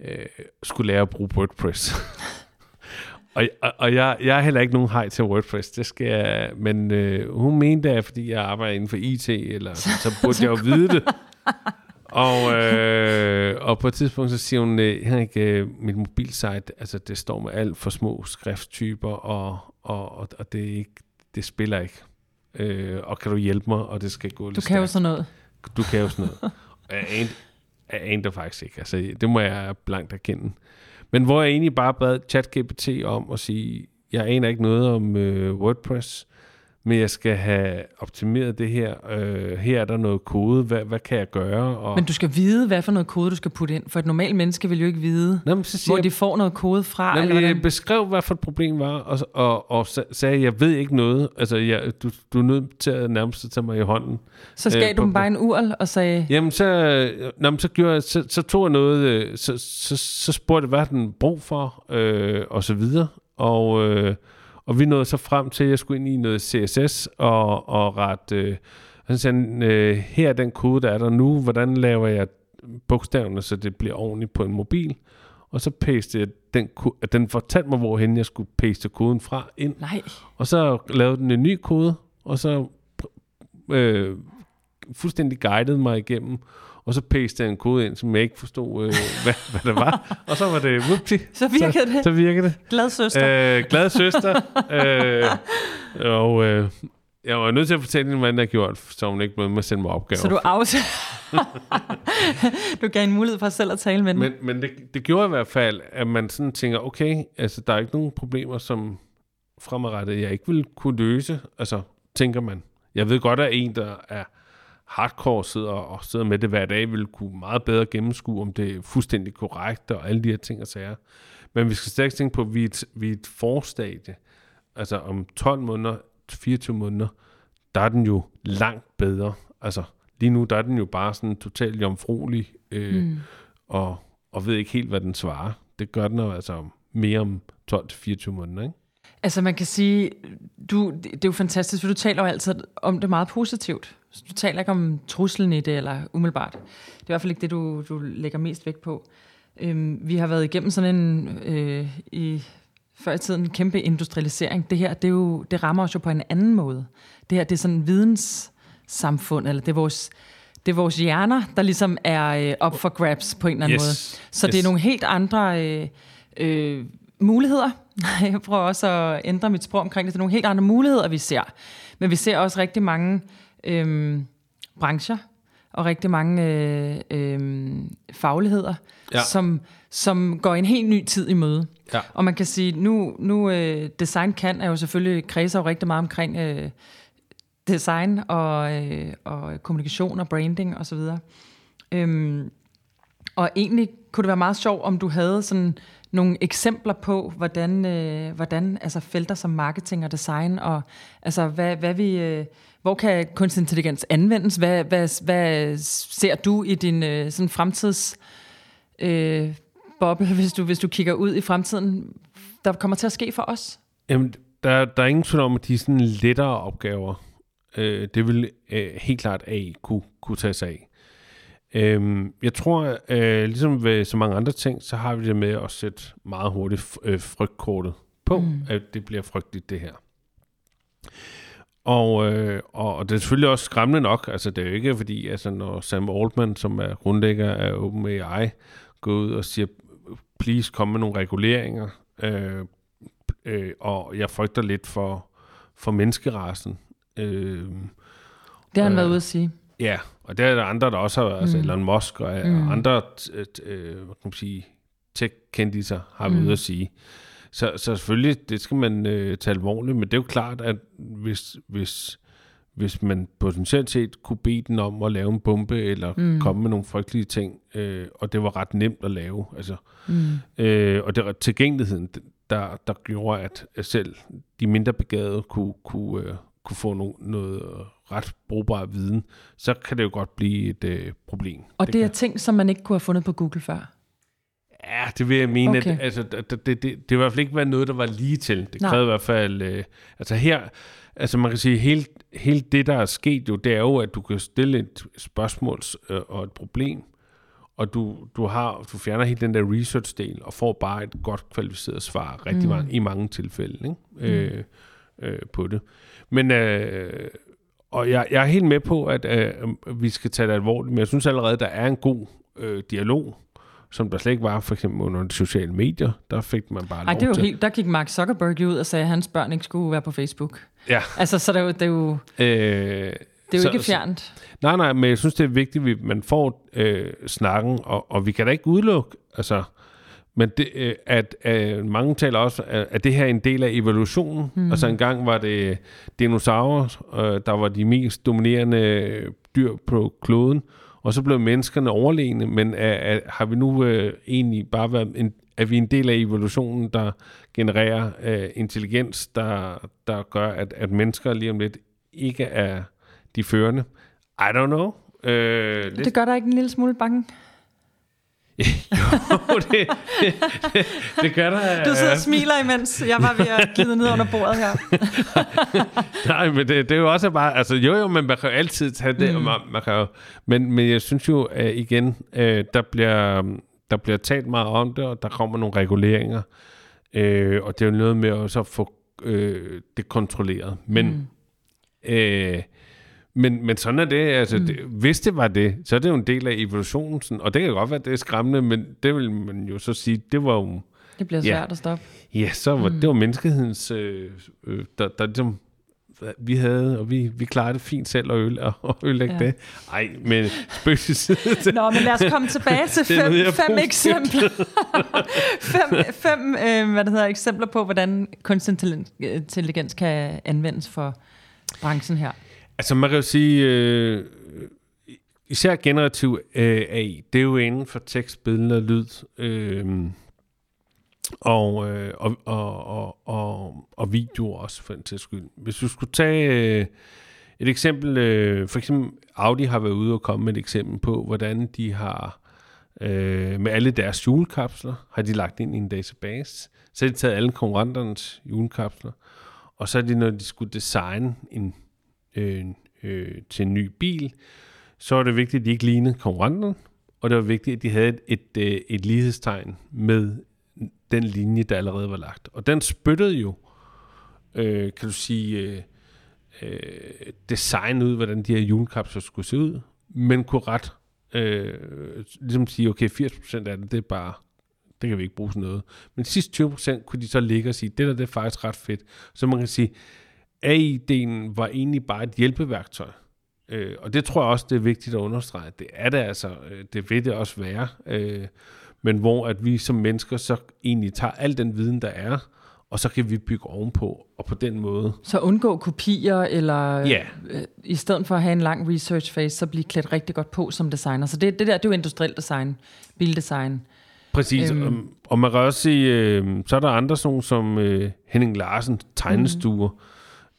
Speaker 3: øh, skulle lære at bruge WordPress. og og, og jeg, jeg er heller ikke nogen hej til WordPress, det skal jeg, men øh, hun mente, at fordi jeg arbejder inden for IT, eller, så burde jeg jo vide det. Og, øh, og på et tidspunkt så siger hun, øh, Henrik, øh, mit mobilsite, altså det står med alt for små skrifttyper, og, og, og, og det, ikke, det spiller ikke. Øh, og kan du hjælpe mig, og det skal gå lidt
Speaker 2: Du kan jo
Speaker 3: stærkt.
Speaker 2: sådan noget.
Speaker 3: Du kan jo sådan noget. Og jeg anede, jeg anede faktisk ikke. Altså, det må jeg blankt erkende. Men hvor jeg egentlig bare bad ChatGPT om at sige, jeg aner ikke noget om øh, WordPress, men jeg skal have optimeret det her. Øh, her er der noget kode. Hvad, hvad kan jeg gøre? Og,
Speaker 2: Men du skal vide, hvad for noget kode, du skal putte ind. For et normalt menneske vil jo ikke vide,
Speaker 3: Nå, så
Speaker 2: hvor
Speaker 3: jeg,
Speaker 2: de får noget kode fra.
Speaker 3: Nå,
Speaker 2: eller hvordan.
Speaker 3: jeg beskrev, hvad for et problem var, og, og, og sa- sagde, at jeg ved ikke noget. Altså, jeg, du, du er nødt til at nærmest tage mig i hånden.
Speaker 2: Så gav
Speaker 3: øh,
Speaker 2: du dem bare en url og sagde,
Speaker 3: Jamen, så, nå, men så, gjorde jeg, så, så tog jeg noget, øh, så, så, så spurgte jeg, hvad den brug for, øh, og så videre. Og, øh, og vi nåede så frem til, at jeg skulle ind i noget CSS og, og ret... Øh, så sagde han, øh, her er den kode, der er der nu. Hvordan laver jeg bogstaverne, så det bliver ordentligt på en mobil? Og så paste jeg den, at den fortalte mig, hvorhen jeg skulle paste koden fra ind.
Speaker 2: nej,
Speaker 3: Og så lavede den en ny kode, og så øh, fuldstændig guidede mig igennem, og så pastede jeg en kode ind, som jeg ikke forstod, øh, hvad, hvad det var. Og så var det, whoopty,
Speaker 2: så virkede det.
Speaker 3: så virkede det.
Speaker 2: Glad søster.
Speaker 3: Øh, glad søster. øh, og, øh, Jeg var nødt til at fortælle hende, hvad den har gjort, så hun ikke blev med at sende mig opgaver.
Speaker 2: Så du afs... du gav en mulighed for selv at tale med den.
Speaker 3: Men, men det, det gjorde i hvert fald, at man sådan tænker, okay, altså der er ikke nogen problemer, som fremadrettet jeg ikke vil kunne løse. Altså, tænker man. Jeg ved godt, at en, der er hardcore sidder og sidder med det hver dag, vil kunne meget bedre gennemskue, om det er fuldstændig korrekt og alle de her ting og sager. Men vi skal stadig tænke på, at vi er et, vi er et forstadie. Altså om 12 måneder, 24 måneder, der er den jo langt bedre. Altså lige nu, der er den jo bare sådan totalt jomfruelig, øh, mm. og, og ved ikke helt, hvad den svarer. Det gør den jo altså mere om 12-24 måneder, ikke?
Speaker 2: Altså man kan sige, du, det er jo fantastisk, for du taler jo altid om det meget positivt. Du taler ikke om truslen i det, eller umiddelbart. Det er i hvert fald ikke det, du, du lægger mest vægt på. Øhm, vi har været igennem sådan en, øh, i før i tiden, en kæmpe industrialisering. Det her, det, er jo, det rammer os jo på en anden måde. Det her, det er sådan en videnssamfund, eller det er vores, det er vores hjerner, der ligesom er øh, op for grabs på en eller anden yes. måde. Så yes. det er nogle helt andre øh, øh, muligheder. Jeg prøver også at ændre mit sprog omkring det. Det er nogle helt andre muligheder, vi ser. Men vi ser også rigtig mange øh, brancher, og rigtig mange øh, øh, fagligheder, ja. som, som går en helt ny tid i møde. Ja. Og man kan sige, nu, nu øh, design kan er jo selvfølgelig kredser jo rigtig meget omkring øh, design og, øh, og kommunikation og branding osv. Og, øhm, og egentlig kunne det være meget sjovt, om du havde sådan nogle eksempler på, hvordan, øh, hvordan altså felter som marketing og design, og altså hvad, hvad vi... Øh, hvor kan kunstig intelligens anvendes? Hvad, hvad, hvad ser du i din øh, sådan fremtids øh, boble, hvis du, hvis du kigger ud i fremtiden, der kommer til at ske for os?
Speaker 3: Jamen, der, der er ingen tvivl om, at de sådan lettere opgaver, øh, det vil øh, helt klart A kunne, kunne tage sig af. Øh, jeg tror, øh, ligesom ved så mange andre ting, så har vi det med at sætte meget hurtigt øh, frygtkortet på, mm. at det bliver frygteligt det her. Og, øh, og det er selvfølgelig også skræmmende nok. Altså, det er jo ikke fordi, altså, når Sam Altman, som er grundlægger af OpenAI, går ud og siger, please kom med nogle reguleringer, øh, øh, og jeg frygter lidt for, for menneskerasen. Øh,
Speaker 2: det har han øh, været ude at sige.
Speaker 3: Ja, og der er der andre, der også har, altså mm. altså Elon Musk og mm. andre øh, hvad kan man sige, tech-kendiser har været mm. ude at sige. Så, så selvfølgelig, det skal man øh, tage alvorligt, men det er jo klart, at hvis, hvis, hvis man potentielt set kunne bede den om at lave en bombe, eller mm. komme med nogle frygtelige ting, øh, og det var ret nemt at lave, altså, mm. øh, og det var tilgængeligheden, der, der gjorde, at selv de mindre begavede kunne, kunne, øh, kunne få no, noget ret brugbar viden, så kan det jo godt blive et øh, problem.
Speaker 2: Og det, det er kan. ting, som man ikke kunne have fundet på Google før?
Speaker 3: Ja, det vil jeg mene, okay. at altså, det, det, det, det, i hvert fald ikke været noget, der var lige til. Det krævede Nej. i hvert fald... Øh, altså her, altså man kan sige, hele, hele det, der er sket jo, det er jo, at du kan stille et spørgsmål øh, og et problem, og du, du, har, du fjerner hele den der research-del, og får bare et godt kvalificeret svar rigtig mm. mange, i mange tilfælde ikke? Mm. Øh, øh, på det. Men øh, og jeg, jeg er helt med på, at øh, vi skal tage det alvorligt, men jeg synes allerede, der er en god øh, dialog som der slet ikke var for eksempel under de sociale medier. Der fik man bare
Speaker 2: Ej, det er jo til. helt, der gik Mark Zuckerberg ud og sagde, at hans børn ikke skulle være på Facebook.
Speaker 3: Ja.
Speaker 2: Altså, så det er jo, det er jo, øh, det er jo så, ikke fjernt. Så,
Speaker 3: nej, nej, men jeg synes, det er vigtigt, at man får øh, snakken, og, og vi kan da ikke udelukke, altså, men det, øh, at øh, mange taler også, at, at det her er en del af evolutionen. Mm. Altså engang var det dinosaurer, øh, der var de mest dominerende dyr på kloden, og så blev menneskerne overlegne, men er, er, har vi nu øh, egentlig bare været en, er vi en del af evolutionen, der genererer øh, intelligens, der, der gør, at, at mennesker lige om lidt ikke er de førende? I don't know.
Speaker 2: Øh, det gør der ikke en lille smule bange?
Speaker 3: jo, det, det, det, gør der.
Speaker 2: Du sidder og smiler imens. Jeg var ved at glide ned under bordet her.
Speaker 3: Nej, men det, det er jo også bare... Altså, jo, jo, men man kan jo altid tage det. Mm. Man, man kan jo, men, men jeg synes jo, at igen, øh, der, bliver, der bliver talt meget om det, og der kommer nogle reguleringer. Øh, og det er jo noget med at så få øh, det kontrolleret. Men... Mm. Øh, men, men sådan er det. Altså, mm. det. Hvis det var det, så er det jo en del af evolutionen. Sådan, og det kan godt være, at det er skræmmende, men det vil man jo så sige, det var jo...
Speaker 2: Det bliver svært ja, at stoppe.
Speaker 3: Ja, så var mm. det var menneskehedens... Øh, øh, der, der ligesom vi havde, og vi, vi klarede det fint selv og øl og, ødelægge ja. det. Ej, men spøg
Speaker 2: Nå, men lad os komme tilbage til fem, fem eksempler. fem fem øh, hvad det hedder, eksempler på, hvordan kunstig intelligens kan anvendes for branchen her.
Speaker 3: Altså man kan jo sige, øh, især generativ øh, AI, det er jo inden for tekst, billeder og lyd. Øh, og, øh, og, og, og, og, og video også, for den til skyld. Hvis du skulle tage øh, et eksempel, øh, for eksempel Audi har været ude og komme med et eksempel på, hvordan de har øh, med alle deres julekapsler, har de lagt ind i en database. Så har de taget alle konkurrenternes julekapsler, og så er de, når de skulle designe en, øh, øh, til en ny bil, så er det vigtigt, at de ikke lignede konkurrenten, og det var vigtigt, at de havde et, et, øh, et lighedstegn med den linje, der allerede var lagt. Og den spyttede jo, øh, kan du sige, øh, øh, design ud, hvordan de her julekapsler skulle se ud, men kunne ret øh, ligesom sige, okay, 80% af det, det er bare, det kan vi ikke bruge sådan noget. Men de sidste 20% kunne de så ligge og sige, det der det er faktisk ret fedt. Så man kan sige, AI-delen var egentlig bare et hjælpeværktøj. Øh, og det tror jeg også, det er vigtigt at understrege. Det er det altså. Øh, det vil det også være. Øh, men hvor at vi som mennesker så egentlig tager al den viden, der er, og så kan vi bygge ovenpå, og på den måde.
Speaker 2: Så undgå kopier, eller ja. øh, i stedet for at have en lang research phase, så blive klædt rigtig godt på som designer. Så det, det der, det er jo industrielt design, bildesign.
Speaker 3: Præcis, øhm. og, og man kan også sige, øh, så er der andre sådan som øh, Henning Larsen, tegnestuer, mm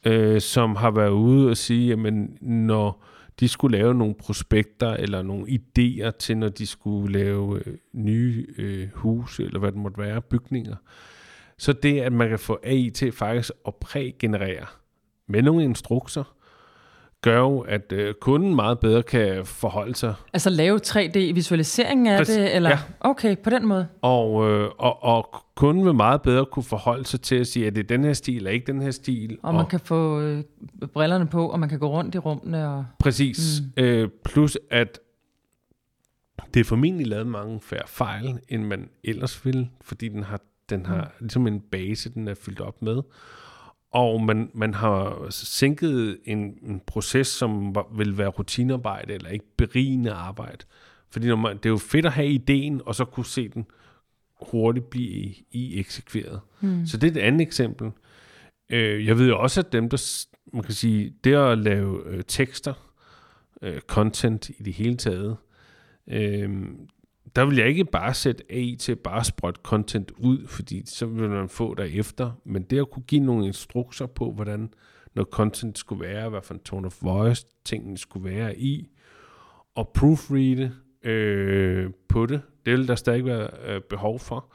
Speaker 3: øh, som har været ude og sige, at når de skulle lave nogle prospekter eller nogle idéer til, når de skulle lave øh, nye øh, huse, eller hvad det måtte være, bygninger. Så det, at man kan få AI til faktisk at prægenerere med nogle instrukser, gør jo, at øh, kunden meget bedre kan forholde sig.
Speaker 2: Altså lave 3D-visualisering af Præcis, det? Eller? Ja. Okay, på den måde.
Speaker 3: Og, øh, og, og kunden vil meget bedre kunne forholde sig til at sige, at det er den her stil, eller ikke den her stil.
Speaker 2: Og, og man kan få øh, brillerne på, og man kan gå rundt i rummene. Og...
Speaker 3: Præcis. Mm. Øh, plus at det er formentlig lavet mange færre fejl, end man ellers ville, fordi den har, den har mm. ligesom en base, den er fyldt op med. Og man, man har sænket en, en proces, som var, vil være rutinearbejde, eller ikke berigende arbejde. Fordi når man, det er jo fedt at have ideen, og så kunne se den hurtigt blive i, i eksekveret. Mm. Så det er et andet eksempel. Øh, jeg ved jo også, at dem, der, man kan sige, det at lave øh, tekster, øh, content i det hele taget, øh, der vil jeg ikke bare sætte AI til bare sprøjte content ud, fordi så vil man få derefter. Men det at kunne give nogle instrukser på, hvordan noget content skulle være, hvad for en tone of voice tingene skulle være i, og proofreade øh, på det, det vil der stadig være øh, behov for.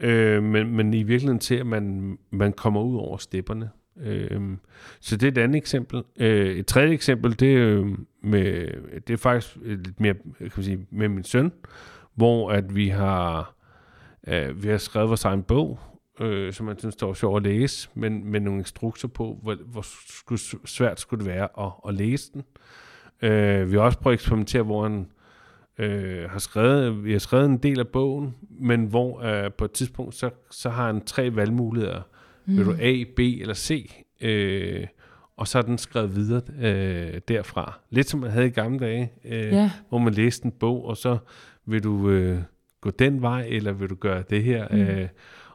Speaker 3: Øh, men, men i virkeligheden til, at man, man kommer ud over stepperne. Øh, så det er et andet eksempel. Øh, et tredje eksempel, det, er, øh, med, det er faktisk lidt mere kan man sige, med min søn, hvor at vi har, øh, vi har skrevet vores egen bog, øh, som man synes, det var sjovt at læse, men med nogle instrukser på, hvor, hvor svært skulle det være at, at læse den. Øh, vi har også prøvet at eksperimentere, hvor han øh, har skrevet, vi har skrevet en del af bogen, men hvor øh, på et tidspunkt, så, så har han tre valgmuligheder. Mm. Vil du A, B eller C? Øh, og så er den skrevet videre øh, derfra. Lidt som man havde i gamle dage, øh, yeah. hvor man læste en bog, og så vil du øh, gå den vej, eller vil du gøre det her? Mm. Øh,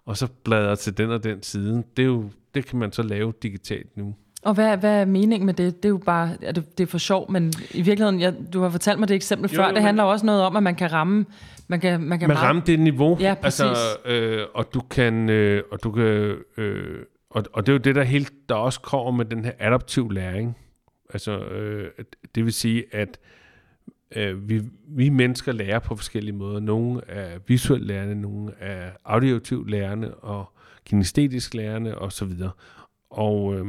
Speaker 3: og så bladre til den og den side. Det, er jo, det kan man så lave digitalt nu.
Speaker 2: Og hvad, hvad er meningen med det? Det er jo bare, er det, det er for sjov, men i virkeligheden, ja, du har fortalt mig det eksempel jo, før, jo, det handler også noget om, at man kan ramme, man kan, man kan
Speaker 3: man ramme det niveau,
Speaker 2: ja, præcis. altså,
Speaker 3: øh, og du kan, øh, og du kan, øh, og, og det er jo det, der helt, der også kommer med den her adaptiv læring. Altså, øh, det vil sige, at øh, vi, vi mennesker lærer på forskellige måder. Nogle er visuelt lærende, nogle er auditivt lærende, og kinestetisk lærende, og så videre. Og, øh,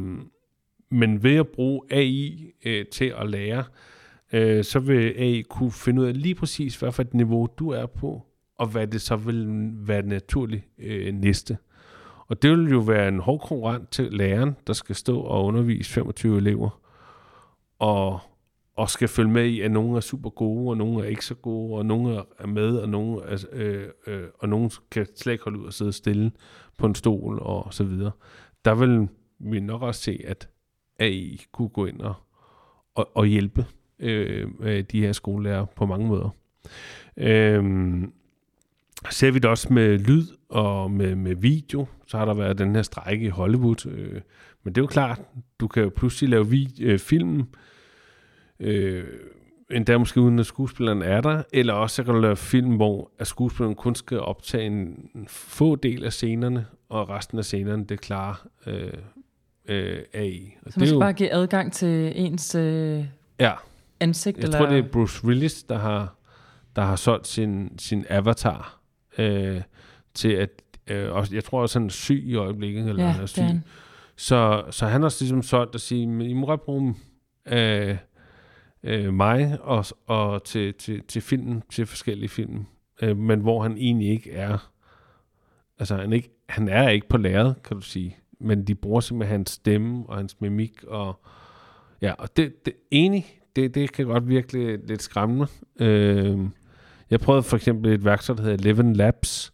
Speaker 3: men ved at bruge AI øh, til at lære, øh, så vil AI kunne finde ud af lige præcis, hvad for et niveau du er på, og hvad det så vil være naturligt øh, næste. Og det vil jo være en hård konkurrent til læreren, der skal stå og undervise 25 elever, og, og skal følge med i, at nogle er super gode, og nogle er ikke så gode, og nogle er med, og nogle, er, altså, øh, øh, og nogle kan slet ikke holde ud og sidde stille på en stol, og så videre. Der vil vi nok også se, at AI kunne gå ind og, og, og hjælpe øh, øh de her skolelærer på mange måder. Øh, ser vi det også med lyd og med, med video, så har der været den her strække i Hollywood. Øh, men det er jo klart, du kan jo pludselig lave vid- øh, film, øh, endda måske uden at skuespilleren er der, eller også så kan du lave film, hvor at skuespilleren kun skal optage en, få del af scenerne, og resten af scenerne, det klarer øh, øh, AI.
Speaker 2: Og så man skal jo, bare give adgang til ens øh,
Speaker 3: ja,
Speaker 2: ansigt?
Speaker 3: Jeg
Speaker 2: eller?
Speaker 3: tror, det er Bruce Willis, der har, der har solgt sin, sin avatar øh, til at, øh, også, jeg tror også, han er syg i øjeblikket, eller
Speaker 2: ja,
Speaker 3: han er syg. Så, så han har ligesom solgt at sige, I må godt bruge øh, øh, mig og, og til, til, til filmen, til forskellige film, øh, men hvor han egentlig ikke er, altså han, ikke, han er ikke på læret, kan du sige, men de bruger simpelthen hans stemme og hans mimik, og ja, og det, det enig, det, det kan godt virkelig lidt skræmmende. Øh, jeg prøvede for eksempel et værktøj, der hedder Eleven Labs,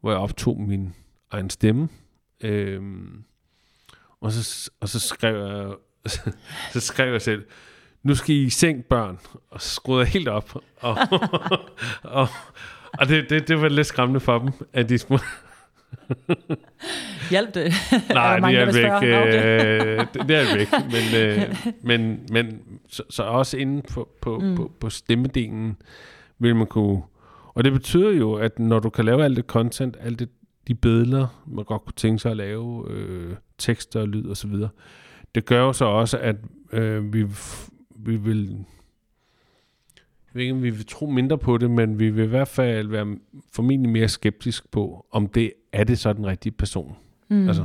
Speaker 3: hvor jeg optog min egen stemme, øh, og så, og så skrev jeg, så skrev jeg selv, nu skal I i seng, børn. Og så skruede jeg helt op. Og, og, og det, det, det var lidt skræmmende for dem, at de små...
Speaker 2: Hjælp det?
Speaker 3: Nej, det er væk. Øh, det, er væk. Men, øh, men, men så, så også inde på, på, mm. på, på stemmedelen vil man kunne... Og det betyder jo, at når du kan lave alt det content, alt det, de billeder, man godt kunne tænke sig at lave, øh, tekster og lyd osv., det gør jo så også, at øh, vi vi vil, jeg ved ikke, om vi vil tro mindre på det, men vi vil i hvert fald være formentlig mere skeptisk på, om det er det så den rigtige person.
Speaker 2: Mm. Altså.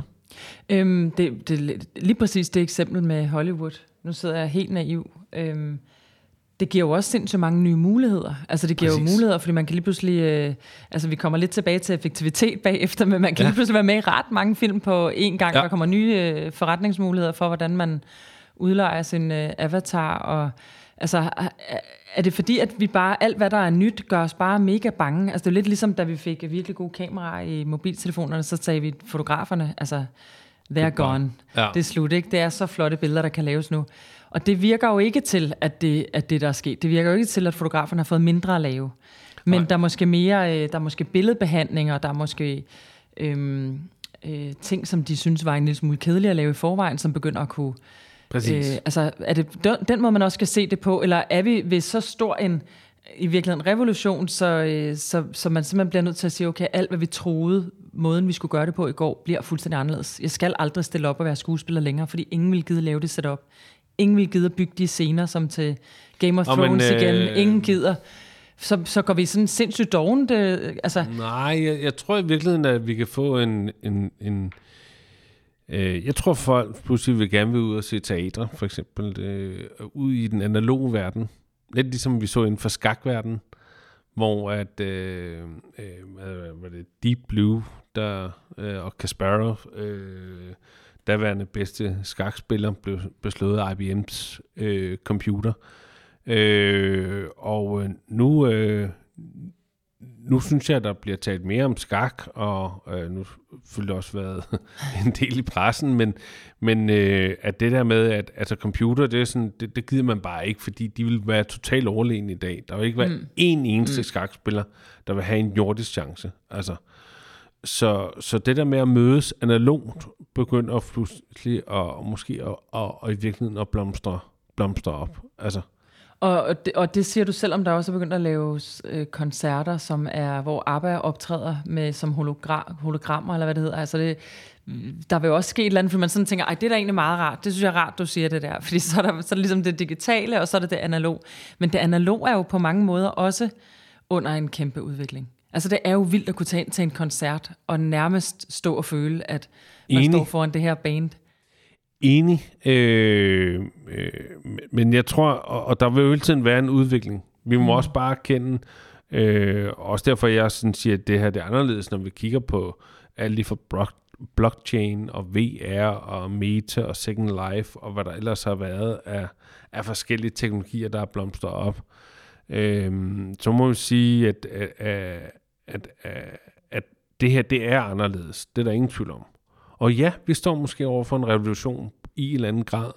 Speaker 2: Øhm, det, det, lige præcis det eksempel med Hollywood. Nu sidder jeg helt naiv. Øhm, det giver jo også sindssygt mange nye muligheder. Altså det giver Præcis. jo muligheder, fordi man kan lige pludselig, øh, altså vi kommer lidt tilbage til effektivitet bagefter, men man kan ja. lige pludselig være med i ret mange film på én gang. Ja. Der kommer nye øh, forretningsmuligheder for, hvordan man udlejer sin øh, avatar, og altså, er det fordi, at vi bare, alt hvad der er nyt, gør os bare mega bange? Altså det er lidt ligesom, da vi fik virkelig gode kameraer i mobiltelefonerne, så sagde vi fotograferne, altså, they're gone. Ja. Det er slut, ikke? Det er så flotte billeder, der kan laves nu. Og det virker jo ikke til, at det, at det der er sket. Det virker jo ikke til, at fotograferne har fået mindre at lave. Men Nej. der er måske mere, øh, der er måske billedbehandlinger, der er måske øhm, øh, ting, som de synes var en lille smule kedelige at lave i forvejen, som begynder at kunne
Speaker 3: Præcis. Øh,
Speaker 2: altså, er det den, den måde, man også skal se det på, eller er vi ved så stor en, i virkeligheden revolution, så, øh, så, så man simpelthen bliver nødt til at sige, okay, alt hvad vi troede, måden vi skulle gøre det på i går, bliver fuldstændig anderledes. Jeg skal aldrig stille op og være skuespiller længere, fordi ingen vil gide lave det setup. Ingen vil gide at bygge de scener, som til Game of Thrones men, øh... igen. Ingen gider. Så, så går vi sådan sindssygt dovent. Øh, altså.
Speaker 3: Nej, jeg, jeg tror i virkeligheden, at vi kan få en, en, en, Øh, jeg tror, folk pludselig vil gerne vil ud og se teatre, for eksempel, øh, ud i den analoge verden. Lidt ligesom vi så inden for skakverden, hvor at, øh, øh, hvad var det, Deep Blue der, øh, og Kasparov, øh, daværende bedste skakspiller, blev, beslået af IBM's øh, computer. Øh, og øh, nu, øh, nu synes jeg, der bliver talt mere om skak, og øh, nu har også været en del i pressen, men, men øh, at det der med, at altså computer, det, er sådan, det, det gider man bare ikke, fordi de vil være totalt overlegne i dag. Der vil ikke være mm. én eneste mm. skakspiller, der vil have en jordisk chance. Altså, så, så det der med at mødes analogt, begynder pludselig at, måske at, at, at, at i virkeligheden at blomstre, blomstre op. Altså,
Speaker 2: og, og, det, og det siger du selvom der også er begyndt at lave øh, koncerter, som er, hvor ABBA optræder med som hologra, hologrammer, eller hvad det hedder. Altså det, der vil jo også ske et eller andet, fordi man sådan tænker, ej, det er da egentlig meget rart. Det synes jeg er rart, du siger det der. Fordi så er, der, så er det ligesom det digitale, og så er det det analog. Men det analog er jo på mange måder også under en kæmpe udvikling. Altså det er jo vildt at kunne tage ind til en koncert, og nærmest stå og føle, at man Enig. står foran det her band.
Speaker 3: Enig, øh, øh, men jeg tror, og, og der vil jo hele tiden være en udvikling. Vi må mm. også bare kende, øh, også derfor jeg sådan siger, at det her det er anderledes, når vi kigger på alle de for blockchain og VR og Meta og Second Life og hvad der ellers har været af, af forskellige teknologier, der er blomstret op. Øh, så må vi sige, at, at, at, at, at det her, det er anderledes. Det er der ingen tvivl om. Og ja, vi står måske over for en revolution i en eller anden grad.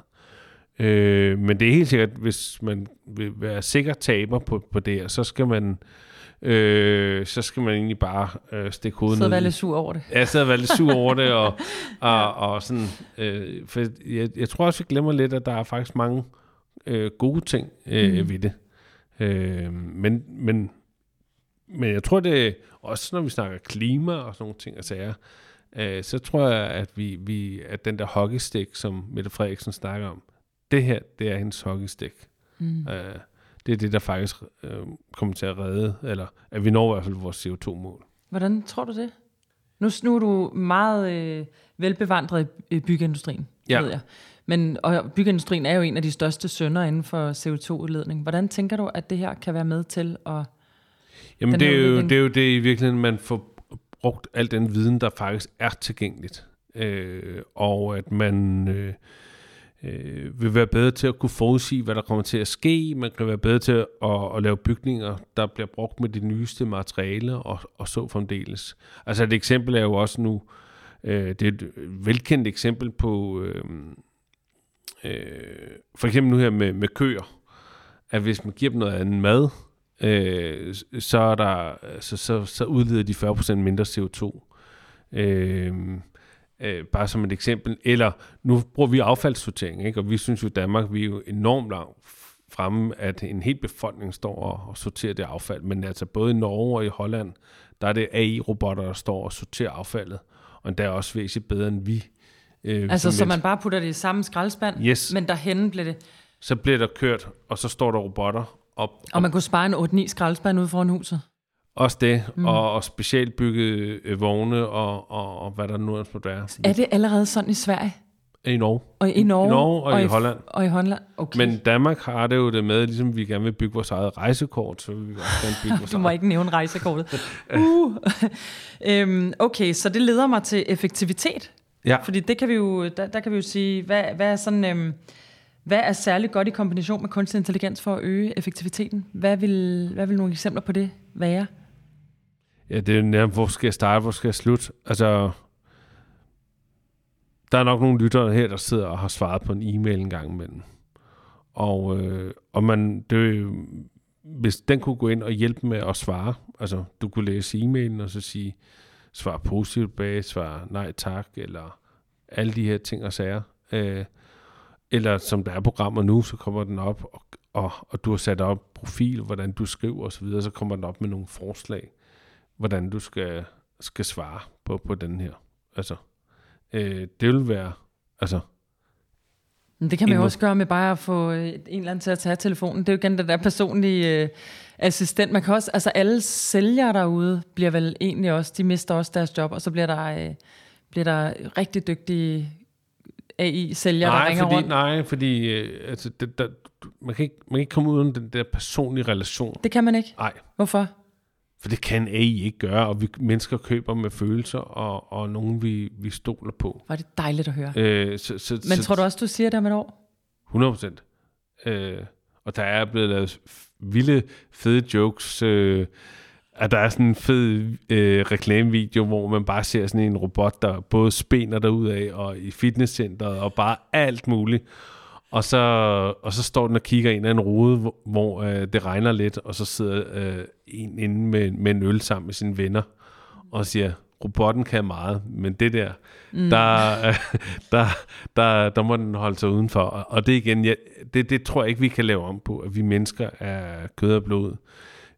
Speaker 3: Øh, men det er helt sikkert, hvis man vil være sikker taber på, på det her, så skal man øh, så skal man egentlig bare øh, stikke hovedet
Speaker 2: Så
Speaker 3: ned.
Speaker 2: være
Speaker 3: i-
Speaker 2: lidt sur over det.
Speaker 3: Ja, jeg sidder og være lidt sur over det, og, og, og sådan, øh, for jeg, jeg tror også, vi glemmer lidt, at der er faktisk mange øh, gode ting øh, mm. ved det. Øh, men, men, men jeg tror, det også, når vi snakker klima og sådan nogle ting og sager, øh, så tror jeg, at vi, vi at den der hockeystik, som Mette Frederiksen snakker om, det her, det er hendes hockeystik.
Speaker 2: Mm.
Speaker 3: Øh, det er det, der faktisk øh, kommer til at redde, eller at vi når i hvert fald vores CO2-mål.
Speaker 2: Hvordan tror du det? Nu, nu er du meget øh, velbevandret i, byggeindustrien,
Speaker 3: Ja.
Speaker 2: ved jeg. Men og byggeindustrien er jo en af de største sønder inden for CO2-udledning. Hvordan tænker du, at det her kan være med til at...
Speaker 3: Jamen det er, jo, det er jo det i virkeligheden, man får brugt al den viden, der faktisk er tilgængeligt. Øh, og at man øh, øh, vil være bedre til at kunne forudsige, hvad der kommer til at ske. Man kan være bedre til at, at, at lave bygninger, der bliver brugt med de nyeste materialer og, og så fremdeles. Altså et eksempel er jo også nu, øh, det er et velkendt eksempel på, øh, øh, for eksempel nu her med, med køer, at hvis man giver dem noget andet mad, øh, så, er der, så, så, så udleder de 40% mindre CO2. Øh, øh, bare som et eksempel. Eller nu bruger vi affaldssortering, ikke? og vi synes jo Danmark, vi er jo enormt langt fremme, at en hel befolkning står og, og sorterer det affald. Men altså både i Norge og i Holland, der er det AI-robotter, der står og sorterer affaldet. Og endda også væsentligt bedre end vi. Øh,
Speaker 2: Altså, så man bare putter det i samme skraldespand,
Speaker 3: Yes.
Speaker 2: men derhen bliver det...
Speaker 3: Så bliver der kørt, og så står der robotter op.
Speaker 2: Og man kunne spare en 8-9 skraldespand ude foran huset.
Speaker 3: Også det, mm. og, og specielt bygget øh, vogne og, og, og hvad der nu ellers måtte være.
Speaker 2: Er det allerede sådan i Sverige?
Speaker 3: I Norge.
Speaker 2: Og i Norge?
Speaker 3: Norge og i Holland.
Speaker 2: Og i Holland, okay.
Speaker 3: Men Danmark har det jo det med, ligesom vi gerne vil bygge vores eget rejsekort, så vil vi også gerne bygge vores
Speaker 2: Du må
Speaker 3: eget.
Speaker 2: ikke nævne rejsekortet. Uh. øhm, okay, så det leder mig til effektivitet.
Speaker 3: Ja,
Speaker 2: Fordi det kan vi jo, der, der kan vi jo sige, hvad, hvad er sådan... Øhm, hvad er særligt godt i kombination med kunstig intelligens for at øge effektiviteten? Hvad vil, hvad vil nogle eksempler på det være?
Speaker 3: ja det er nærmest, hvor skal jeg starte, hvor skal jeg slutte? Altså, der er nok nogle lyttere her, der sidder og har svaret på en e-mail en gang imellem. Og, øh, og man, det, hvis den kunne gå ind og hjælpe med at svare, altså du kunne læse e-mailen og så sige, svar positivt bag, svar nej tak, eller alle de her ting og sager. Øh, eller som der er programmer nu, så kommer den op, og, og, og du har sat op profil, hvordan du skriver osv., så, så kommer den op med nogle forslag, hvordan du skal, skal svare på, på den her. Altså, øh, det vil være, altså,
Speaker 2: Men det kan man jo også gøre med bare at få øh, en eller anden til at tage telefonen. Det er jo igen den der personlige øh, assistent. Man kan også, altså alle sælgere derude bliver vel egentlig også, de mister også deres job, og så bliver der, øh, bliver der rigtig dygtige AI-sælgere, der ringer
Speaker 3: fordi,
Speaker 2: rundt.
Speaker 3: nej, fordi øh, altså, det, der, man, kan ikke, man kan ikke komme uden den der personlige relation.
Speaker 2: Det kan man ikke.
Speaker 3: Nej,
Speaker 2: Hvorfor?
Speaker 3: for det kan AI ikke gøre, og vi mennesker køber med følelser, og, og nogen vi, vi stoler på.
Speaker 2: Var det dejligt at høre.
Speaker 3: Øh, så, så,
Speaker 2: Men
Speaker 3: så,
Speaker 2: tror du også, du siger det om et år?
Speaker 3: 100 procent. Øh, og der er blevet lavet vilde, fede jokes. Øh, at der er sådan en fed øh, reklamevideo, hvor man bare ser sådan en robot, der både spænder derud af og i fitnesscenteret og bare alt muligt. Og så, og så står den og kigger ind af en rude, hvor, hvor øh, det regner lidt, og så sidder øh, en inde med, med en øl sammen med sine venner og siger, robotten kan meget, men det der, mm. der, øh, der, der, der må den holde sig udenfor. Og og det igen, ja, det, det tror jeg ikke, vi kan lave om på, at vi mennesker er kød og blod.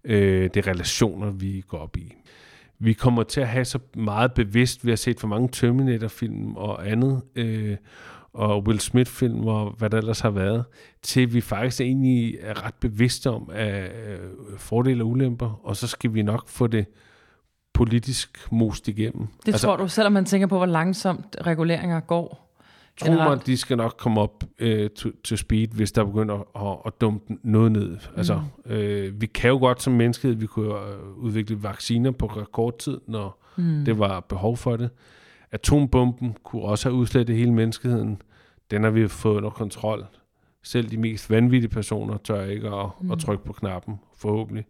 Speaker 3: Øh, det er relationer, vi går op i. Vi kommer til at have så meget bevidst, vi har set for mange Terminator-film og andet, øh, og Will Smith-film og hvad der ellers har været, til vi faktisk egentlig er ret bevidste om af øh, fordele og ulemper, og så skal vi nok få det politisk most igennem.
Speaker 2: Det altså, tror du, selvom man tænker på, hvor langsomt reguleringer går.
Speaker 3: Tro mig, de skal nok komme op øh, til, til speed, hvis der begynder at, at, dumpe noget ned. Altså, øh, vi kan jo godt som menneskehed, vi kunne øh, udvikle vacciner på rekordtid, når mm. det var behov for det. Atombomben kunne også have udslettet hele menneskeheden. Den har vi fået under kontrol. Selv de mest vanvittige personer tør ikke at, mm. at trykke på knappen, forhåbentlig.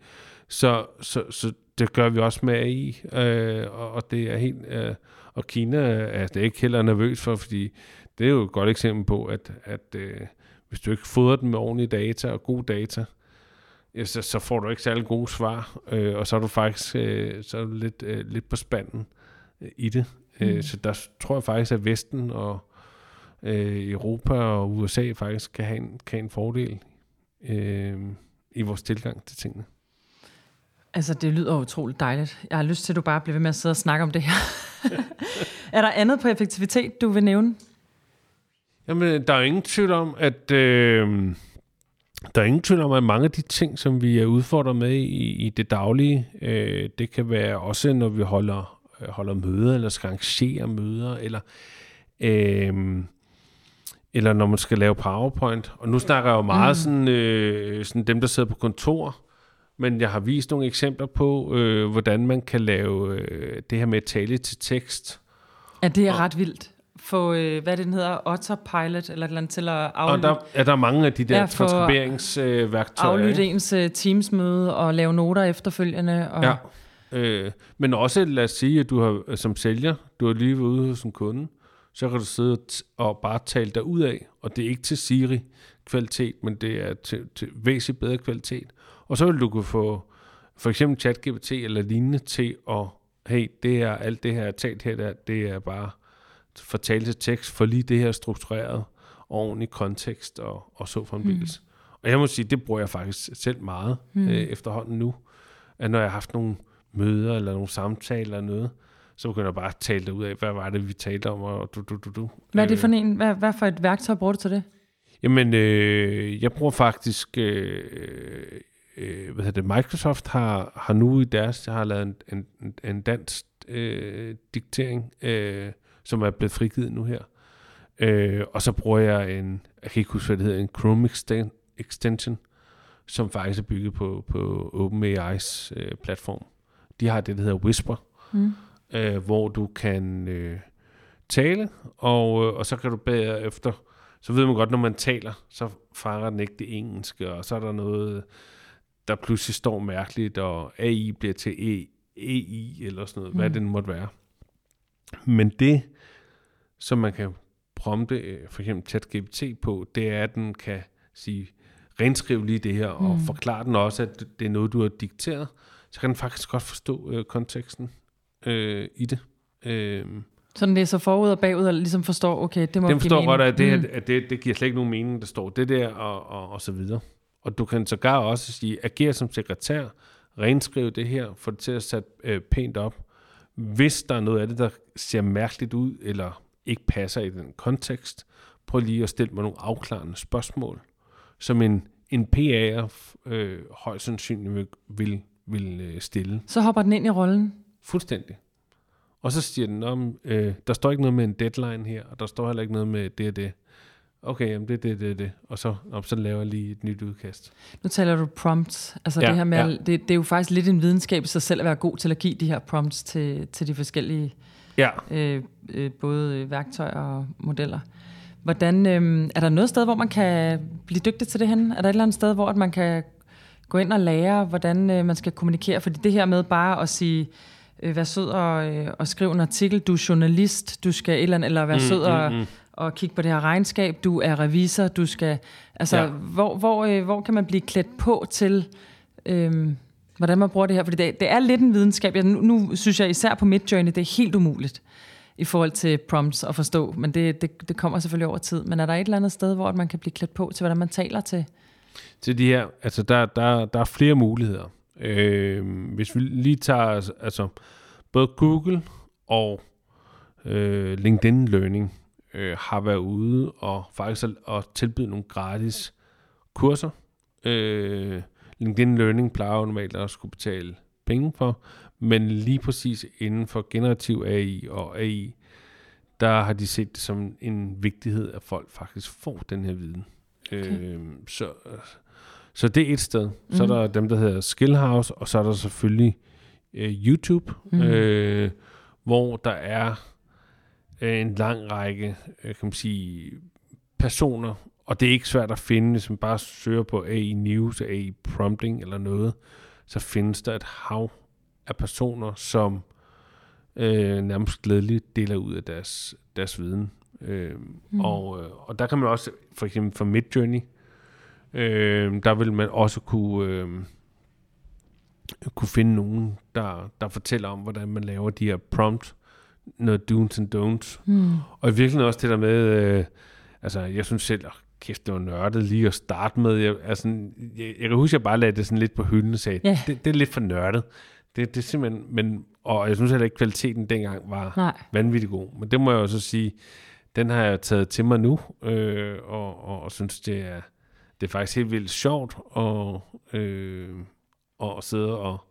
Speaker 3: Så, så, så det gør vi også med AI, øh, og, og det er helt... Øh, og Kina er det ikke heller nervøs for, fordi det er jo et godt eksempel på, at, at øh, hvis du ikke fodrer den med ordentlige data og god data, ja, så, så får du ikke særlig gode svar, øh, og så er du faktisk øh, så er du lidt, øh, lidt på spanden øh, i det. Mm. Øh, så der tror jeg faktisk, at Vesten og øh, Europa og USA faktisk kan have en, kan have en fordel øh, i vores tilgang til tingene.
Speaker 2: Altså, det lyder utroligt dejligt. Jeg har lyst til, at du bare bliver ved med at sidde og snakke om det her. er der andet på effektivitet, du vil nævne?
Speaker 3: Jamen, der er ingen tvivl om, at... Øh, der er ingen tvivl om, at mange af de ting, som vi er udfordret med i, i det daglige, øh, det kan være også, når vi holder, øh, holder møder, eller skal arrangere møder, eller, øh, eller når man skal lave PowerPoint. Og nu snakker jeg jo meget mm. sådan, øh, sådan dem, der sidder på kontor, men jeg har vist nogle eksempler på, øh, hvordan man kan lave øh, det her med tale til tekst.
Speaker 2: Ja, det er og, ret vildt få, øh, hvad den hedder, Autopilot, eller et eller andet til at aflytte.
Speaker 3: Og der er der mange af de der ja, transkriberingsværktøjer.
Speaker 2: Øh, aflytte ens uh, Teams-møde og lave noter efterfølgende. Og...
Speaker 3: Ja, øh, men også lad os sige, at du har som sælger, du har lige været ude hos en kunde, så kan du sidde og bare tale dig ud af, og det er ikke til Siri kvalitet, men det er til, til væsentligt bedre kvalitet. Og så vil du kunne få for eksempel ChatGPT eller lignende til at, hey, det er alt det her talt her, der, det er bare tale til tekst, for lige det her struktureret, ordentlig kontekst og, og så fremdeles. Mm. Og jeg må sige, det bruger jeg faktisk selv meget mm. øh, efterhånden nu, at når jeg har haft nogle møder eller nogle samtaler eller noget, så begynder jeg bare at tale det ud af, hvad var det, vi talte om, og du, du, du, du.
Speaker 2: Hvad er det for en, hvad, hvad for et værktøj bruger du til det?
Speaker 3: Jamen, øh, jeg bruger faktisk, øh, øh, hvad hedder det, Microsoft har, har nu i deres, har lavet en, en, en dansk øh, diktering, øh, som er blevet frigivet nu her. Øh, og så bruger jeg en, jeg kan ikke huske, hvad det hedder, en Chrome extension, som faktisk er bygget på, på OpenAI's øh, platform. De har det, der hedder Whisper, mm. øh, hvor du kan øh, tale, og, øh, og så kan du bagefter, så ved man godt, når man taler, så fanger den ikke det engelske, og så er der noget, der pludselig står mærkeligt, og AI bliver til e, EI, eller sådan noget, mm. hvad det måtte være. Men det, som man kan prompte øh, for eksempel ChatGPT på, det er, at den kan sige, renskrive lige det her, og mm. forklare den også, at det er noget, du har dikteret, så kan den faktisk godt forstå øh, konteksten øh, i det. Øh,
Speaker 2: så den læser forud og bagud, og ligesom forstår, okay, det må
Speaker 3: Den forstår godt, at, det, mm. at det, det giver slet ikke nogen mening, der står det der, og, og, og så videre. Og du kan sågar også sige, agere som sekretær, renskrive det her, få det til at sætte øh, pænt op. Hvis der er noget af det, der ser mærkeligt ud, eller ikke passer i den kontekst, prøv lige at stille mig nogle afklarende spørgsmål, som en, en PA'er øh, højst sandsynligt vil, vil, vil øh, stille.
Speaker 2: Så hopper den ind i rollen?
Speaker 3: Fuldstændig. Og så siger den, om, øh, der står ikke noget med en deadline her, og der står heller ikke noget med det og det. Okay, jamen det, det, det, det. Og så, og så laver jeg lige et nyt udkast.
Speaker 2: Nu taler du prompts. Altså ja, det her med, ja. det, det er jo faktisk lidt en videnskab i sig selv at være god til at give de her prompts til, til de forskellige ja. øh, øh, både værktøjer og modeller. Hvordan, øh, er der noget sted, hvor man kan blive dygtig til det hen? Er der et eller andet sted, hvor man kan gå ind og lære, hvordan øh, man skal kommunikere? Fordi det her med bare at sige, øh, vær sød og, øh, og skrive en artikel, du er journalist, du skal et eller andet, eller vær mm, sød og, mm, og kigge på det her regnskab, du er revisor, du skal... Altså, ja. hvor, hvor, øh, hvor kan man blive klædt på til... Øh, hvordan man bruger det her. Fordi det, det er lidt en videnskab. Jeg, nu, nu synes jeg især på Midjourney, det er helt umuligt i forhold til prompts at forstå, men det, det, det kommer selvfølgelig over tid. Men er der et eller andet sted, hvor man kan blive klædt på til, hvordan man taler til?
Speaker 3: Til de her, altså der, der, der er flere muligheder. Øh, hvis vi lige tager, altså både Google og øh, LinkedIn Learning øh, har været ude og faktisk at, at tilbyde nogle gratis kurser, øh, LinkedIn Learning plejer jo normalt at skulle betale penge for, men lige præcis inden for generativ AI og AI, der har de set det som en vigtighed, at folk faktisk får den her viden. Okay. Øh, så, så det er et sted. Mm. Så er der dem, der hedder Skillhouse, og så er der selvfølgelig øh, YouTube, mm. øh, hvor der er øh, en lang række øh, kan man sige, personer og det er ikke svært at finde, hvis man bare søger på AI News, AI Prompting eller noget, så findes der et hav af personer, som øh, nærmest glædeligt deler ud af deres, deres viden. Øh, mm. og, øh, og der kan man også, for eksempel for Midjourney, øh, der vil man også kunne, øh, kunne finde nogen, der, der fortæller om, hvordan man laver de her prompt, noget do's and don'ts. Mm. Og i virkeligheden også det der med, øh, altså jeg synes selv, oh, kæft, det var nørdet lige at starte med. Jeg, altså, jeg, jeg kan huske, at jeg bare lagde det sådan lidt på hylden og sagde, yeah. det, det er lidt for nørdet. Det, det er simpelthen, men, og jeg synes heller ikke, at kvaliteten dengang var Nej. vanvittig god. Men det må jeg også sige, den har jeg taget til mig nu, øh, og, og, og synes, det er, det er faktisk helt vildt sjovt at, øh, at sidde og,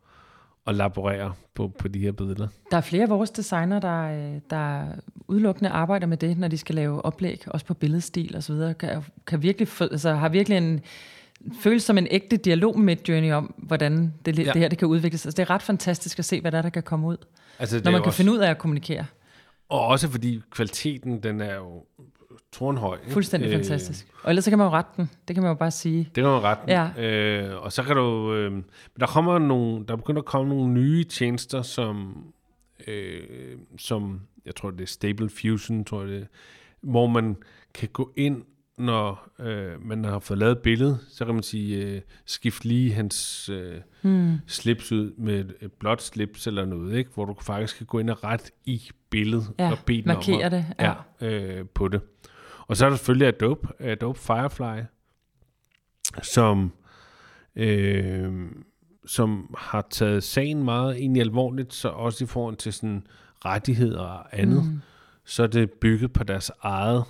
Speaker 3: og laborere på, på de her billeder.
Speaker 2: Der er flere af vores designer, der, der udelukkende arbejder med det, når de skal lave oplæg, også på billedstil og så videre, kan, kan virkelig, altså, har virkelig en, føles som en ægte dialog med Journey om, hvordan det, ja. det her det kan udvikles. Altså, det er ret fantastisk at se, hvad der, er, der kan komme ud, altså, når man kan også, finde ud af at kommunikere.
Speaker 3: Og også fordi kvaliteten, den er jo tårnhøj. Ikke?
Speaker 2: Fuldstændig øh, fantastisk. Og ellers så kan man jo rette den. Det kan man jo bare sige.
Speaker 3: Det kan man jo rette den. Ja. Øh, og så kan du... Øh, men der kommer nogle... Der begynder at komme nogle nye tjenester, som... Øh, som jeg tror, det er Stable Fusion, tror jeg det hvor man kan gå ind når øh, man har fået lavet et billede, så kan man sige, øh, skift lige hans øh, hmm. slips ud med et blåt slips eller noget, ikke? hvor du faktisk kan gå ind og ret i billedet
Speaker 2: ja,
Speaker 3: og bede
Speaker 2: markere det
Speaker 3: ja. Ja, øh, på det. Og så er der selvfølgelig Adobe, Adobe Firefly, som, øh, som har taget sagen meget egentlig alvorligt, så også i forhold til sådan rettigheder og andet, mm. så er det bygget på deres eget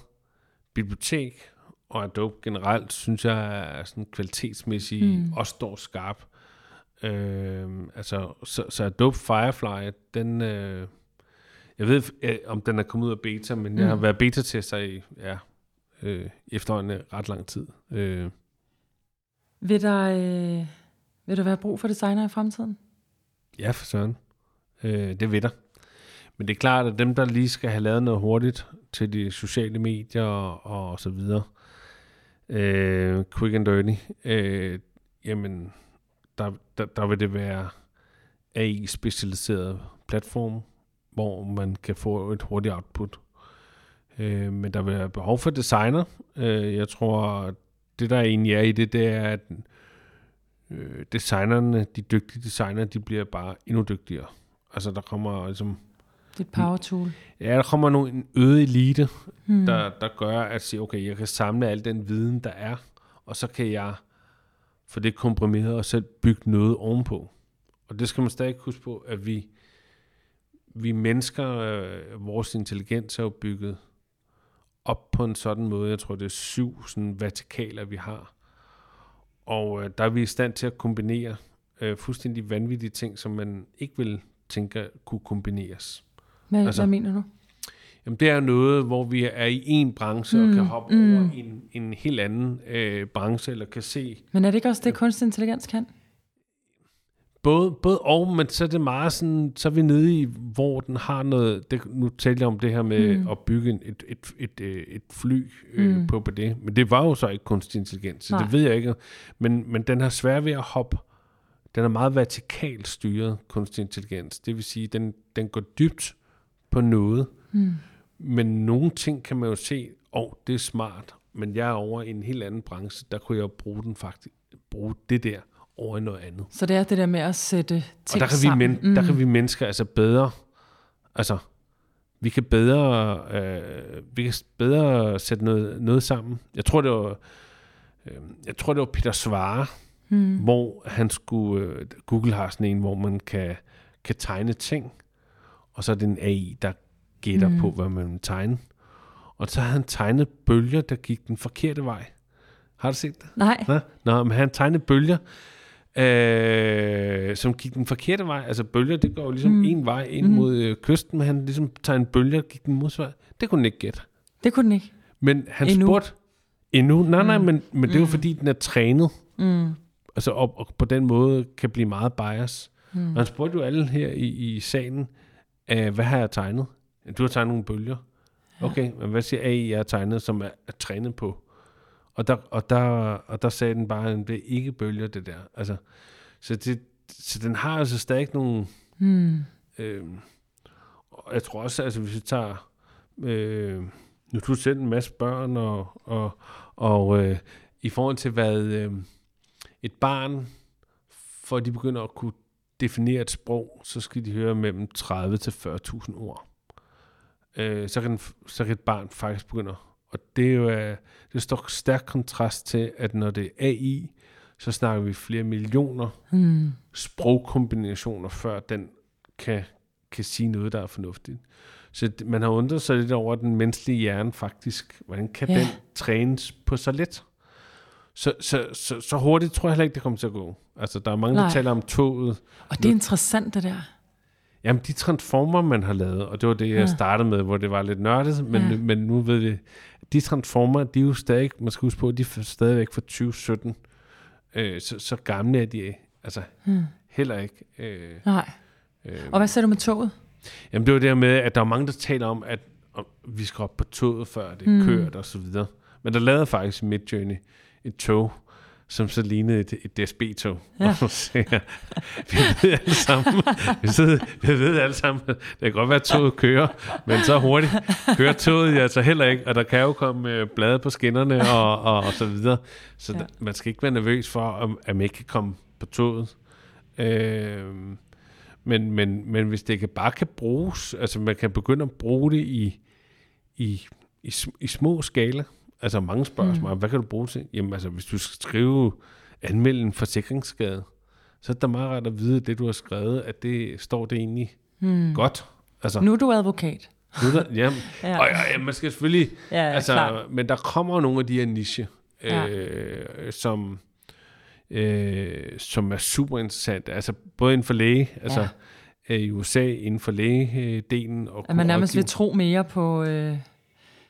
Speaker 3: bibliotek, og Adobe generelt, synes jeg, er sådan kvalitetsmæssigt mm. også står skarp. Øh, altså, så, så Adobe Firefly, den... Øh, jeg ved, øh, om den er kommet ud af beta, men mm. jeg har været beta-tester i ja, øh, efterhånden ret lang tid. Øh.
Speaker 2: Vil, der, øh, vil der være brug for designer i fremtiden?
Speaker 3: Ja, for søren. Øh, det vil der. Men det er klart, at dem, der lige skal have lavet noget hurtigt til de sociale medier og, og så videre, øh, quick and dirty, øh, jamen, der, der, der vil det være AI-specialiseret platform, hvor man kan få et hurtigt output. Øh, men der vil være behov for designer. Øh, jeg tror, det der egentlig er i det, det er, at øh, designerne, de dygtige designer, de bliver bare endnu dygtigere. Altså der kommer ligesom
Speaker 2: det er et power tool.
Speaker 3: Ja, der kommer nogle, en øget elite, hmm. der, der gør at sige, okay, jeg kan samle al den viden, der er, og så kan jeg få det komprimeret og selv bygge noget ovenpå. Og det skal man stadig huske på, at vi, vi mennesker, øh, vores intelligens er jo bygget op på en sådan måde, jeg tror det er syv sådan vertikaler, vi har. Og øh, der er vi i stand til at kombinere øh, fuldstændig vanvittige ting, som man ikke vil tænke kunne kombineres.
Speaker 2: Hvad, altså, hvad mener du?
Speaker 3: Jamen, det er noget, hvor vi er i en branche mm, og kan hoppe mm. over i en, en helt anden øh, branche, eller kan se...
Speaker 2: Men er det ikke også det, kunstig intelligens kan?
Speaker 3: Både, både og, men så er det meget sådan, så er vi nede i, hvor den har noget, det, nu taler jeg om det her med mm. at bygge et, et, et, et, øh, et fly øh, mm. på, på det, men det var jo så ikke kunstig intelligens, så Nej. det ved jeg ikke, men, men den har svært ved at hoppe, den er meget vertikalt styret, kunstig intelligens, det vil sige, den, den går dybt, på noget. Mm. Men nogle ting kan man jo se, åh, oh, det er smart, men jeg er over i en helt anden branche, der kunne jeg bruge den faktisk, bruge det der over i noget andet.
Speaker 2: Så det er det der med at sætte ting
Speaker 3: Og der kan,
Speaker 2: sammen.
Speaker 3: vi, men, mm. der kan vi mennesker altså bedre, altså, vi kan bedre, øh, vi kan bedre sætte noget, noget sammen. Jeg tror, det var, øh, jeg tror, det var Peter Svare, mm. hvor han skulle, øh, Google har sådan en, hvor man kan, kan tegne ting, og så er det en AI, der gætter mm. på, hvad man vil tegne. Og så har han tegnet bølger, der gik den forkerte vej. Har du set det?
Speaker 2: Nej.
Speaker 3: Nå, Nå men han tegnede bølger, øh, som gik den forkerte vej. Altså bølger, det går jo ligesom mm. en vej ind mm. mod øh, kysten, men han ligesom tegnede bølger, gik den modsvej. Det kunne den ikke gætte.
Speaker 2: Det kunne den ikke.
Speaker 3: Men han endnu. spurgte, endnu, nej, nej, mm. men, men det er jo mm. fordi, den er trænet. Mm. Altså, og, og på den måde kan blive meget bias. Mm. Og han spurgte jo alle her i, i salen, Æh, hvad har jeg tegnet? Du har tegnet nogle bølger. Okay, men hvad siger AI, jeg har tegnet, som er, er trænet på? Og der, og, der, og der sagde den bare, at det ikke bølger, det der. Altså, så, det, så den har altså stadig nogle... Hmm. Øh, og jeg tror også, altså hvis vi tager... Øh, Nu du selv en masse børn, og, og, og øh, i forhold til hvad øh, et barn, for at de begynder at kunne definere et sprog, så skal de høre mellem 30 til 40.000 ord. Øh, så, kan, så kan et barn faktisk begynde og det er jo øh, det står stærk kontrast til, at når det er AI, så snakker vi flere millioner mm. sprogkombinationer, før den kan, kan sige noget, der er fornuftigt. Så man har undret sig lidt over den menneskelige hjerne faktisk. Hvordan kan ja. den trænes på så let? Så, så, så, så hurtigt tror jeg heller ikke, det kommer til at gå. Altså, der er mange, Nej. der taler om toget.
Speaker 2: Og det er interessant, det der.
Speaker 3: Jamen, de transformer, man har lavet, og det var det, jeg ja. startede med, hvor det var lidt nørdet, men, ja. men nu ved vi, de transformer, de er jo stadig, man skal huske på, de er stadigvæk fra 2017. Øh, så, så gamle er de altså hmm. heller ikke.
Speaker 2: Øh, Nej. Øh, og hvad siger du med toget?
Speaker 3: Jamen, det var det med, at der er mange, der taler om, at om, vi skal op på toget, før det er hmm. kørt og så videre. Men der lavede faktisk Midjourney et tog, som så lignede et, et DSB-tog. Ja. Og vi ved alle sammen, vi, sidder, vi ved alle sammen, det kan godt være, at toget kører, men så hurtigt kører toget altså heller ikke, og der kan jo komme øh, blade på skinnerne og, og, og så videre. Så ja. man skal ikke være nervøs for, om, at man ikke kan komme på toget. Øh, men, men, men hvis det kan, bare kan bruges, altså man kan begynde at bruge det i, i, i, i små skala, altså mange spørgsmål. Mm. Hvad kan du bruge til? Jamen altså, hvis du skal skrive, anmelde en forsikringsskade, så er det meget rart at vide, at det du har skrevet, at det står det egentlig mm. godt.
Speaker 2: Altså, nu er du advokat.
Speaker 3: Nu er der, jamen, ja. Og, ja, man skal selvfølgelig, ja, altså, klar. men der kommer nogle af de her niche, ja. øh, som, øh, som er super interessante. Altså både inden for læge, altså ja. øh, i USA inden for lægedelen. Og
Speaker 2: at man nærmest vil tro mere på... Øh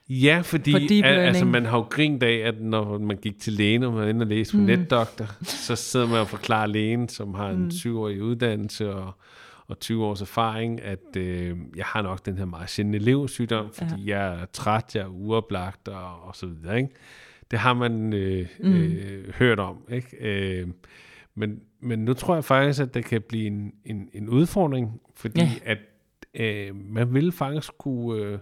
Speaker 3: Ja, fordi for al, altså, man har jo grint af, at når man gik til lægen, og man er inde og læse på mm. netdoktor, så sidder man og forklarer lægen, som har en mm. 20-årig uddannelse og, og 20 års erfaring, at øh, jeg har nok den her meget sjældne elevsygdom, fordi ja. jeg er træt, jeg er uoplagt og, og så videre. Ikke? Det har man øh, mm. øh, hørt om. Ikke? Øh, men, men nu tror jeg faktisk, at det kan blive en, en, en udfordring, fordi ja. at øh, man vil faktisk kunne... Øh,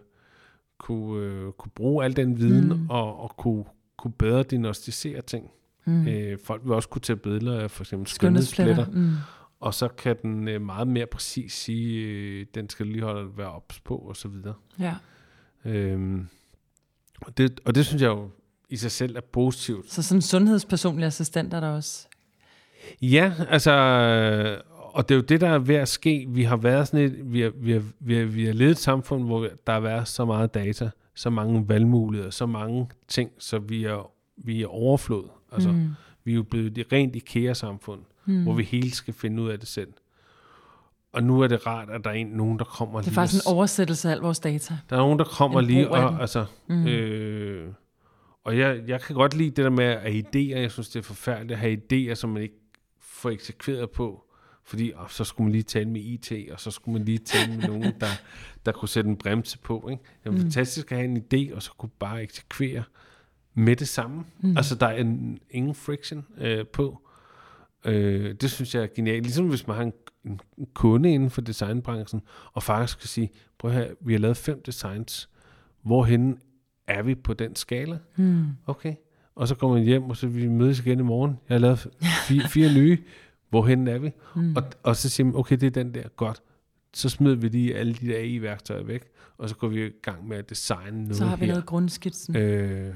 Speaker 3: kunne, øh, kunne bruge al den viden mm. og, og kunne, kunne bedre diagnostisere ting. Mm. Øh, folk vil også kunne tage billeder af for eksempel skønhedspletter, mm. og så kan den øh, meget mere præcis sige, øh, den skal lige holde være ops på og så videre. Ja. Øhm, og, det, og det synes jeg jo i sig selv er positivt.
Speaker 2: Så som sundhedspersonlig assistent er der også?
Speaker 3: Ja, altså og det er jo det, der er ved at ske. Vi har været sådan et, vi har, vi har, vi har, vi har levet et samfund, hvor der har været så meget data, så mange valgmuligheder, så mange ting, så vi er, vi er overflod. Altså, mm. vi er jo blevet et rent IKEA-samfund, mm. hvor vi hele skal finde ud af det selv. Og nu er det rart, at der er en, nogen, der kommer
Speaker 2: lige... Det er faktisk en oversættelse af al vores data.
Speaker 3: Der er nogen, der kommer lige og... Altså, mm. øh, og jeg, jeg kan godt lide det der med at have idéer. Jeg synes, det er forfærdeligt at have idéer, som man ikke får eksekveret på. Fordi og så skulle man lige tale med IT, og så skulle man lige tale med nogen, der, der kunne sætte en bremse på. Ikke? Det er mm. fantastisk at have en idé, og så kunne bare eksekvere med det samme. Mm. Altså, der er en, ingen friction øh, på. Øh, det synes jeg er genialt. Ligesom hvis man har en, en, en kunde inden for designbranchen, og faktisk kan sige, prøv her, vi har lavet fem designs. Hvorhen er vi på den skala? Mm. Okay. Og så kommer man hjem, og så vi mødes igen i morgen. Jeg har lavet fire, fire nye hvorhen er vi? Mm. Og, og så siger man, okay, det er den der, godt. Så smider vi lige alle de der AI-værktøjer væk, og så går vi i gang med at designe noget
Speaker 2: Så har vi
Speaker 3: her.
Speaker 2: lavet grundskitsen. Øh,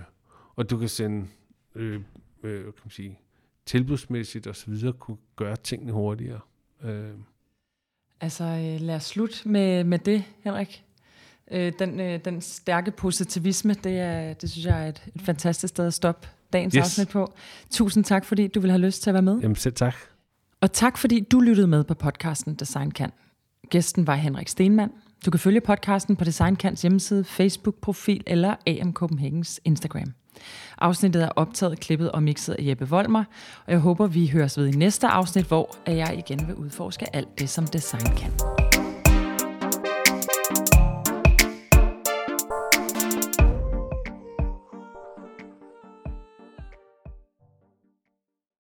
Speaker 3: og du kan sende, øh, øh, kan man sige, tilbudsmæssigt og så videre, kunne gøre tingene hurtigere. Øh.
Speaker 2: Altså, øh, lad os slutte med, med det, Henrik. Øh, den, øh, den stærke positivisme, det, er, det synes jeg er et, et fantastisk sted at stoppe dagens yes. afsnit på. Tusind tak, fordi du vil have lyst til at være med.
Speaker 3: Jamen selv tak.
Speaker 2: Og tak fordi du lyttede med på podcasten Design Kan. Gæsten var Henrik Stenmann. Du kan følge podcasten på Design Kans hjemmeside, Facebook-profil eller AM Copenhagens Instagram. Afsnittet er optaget, klippet og mixet af Jeppe Volmer, og jeg håber, vi høres ved i næste afsnit, hvor jeg igen vil udforske alt det, som design kan.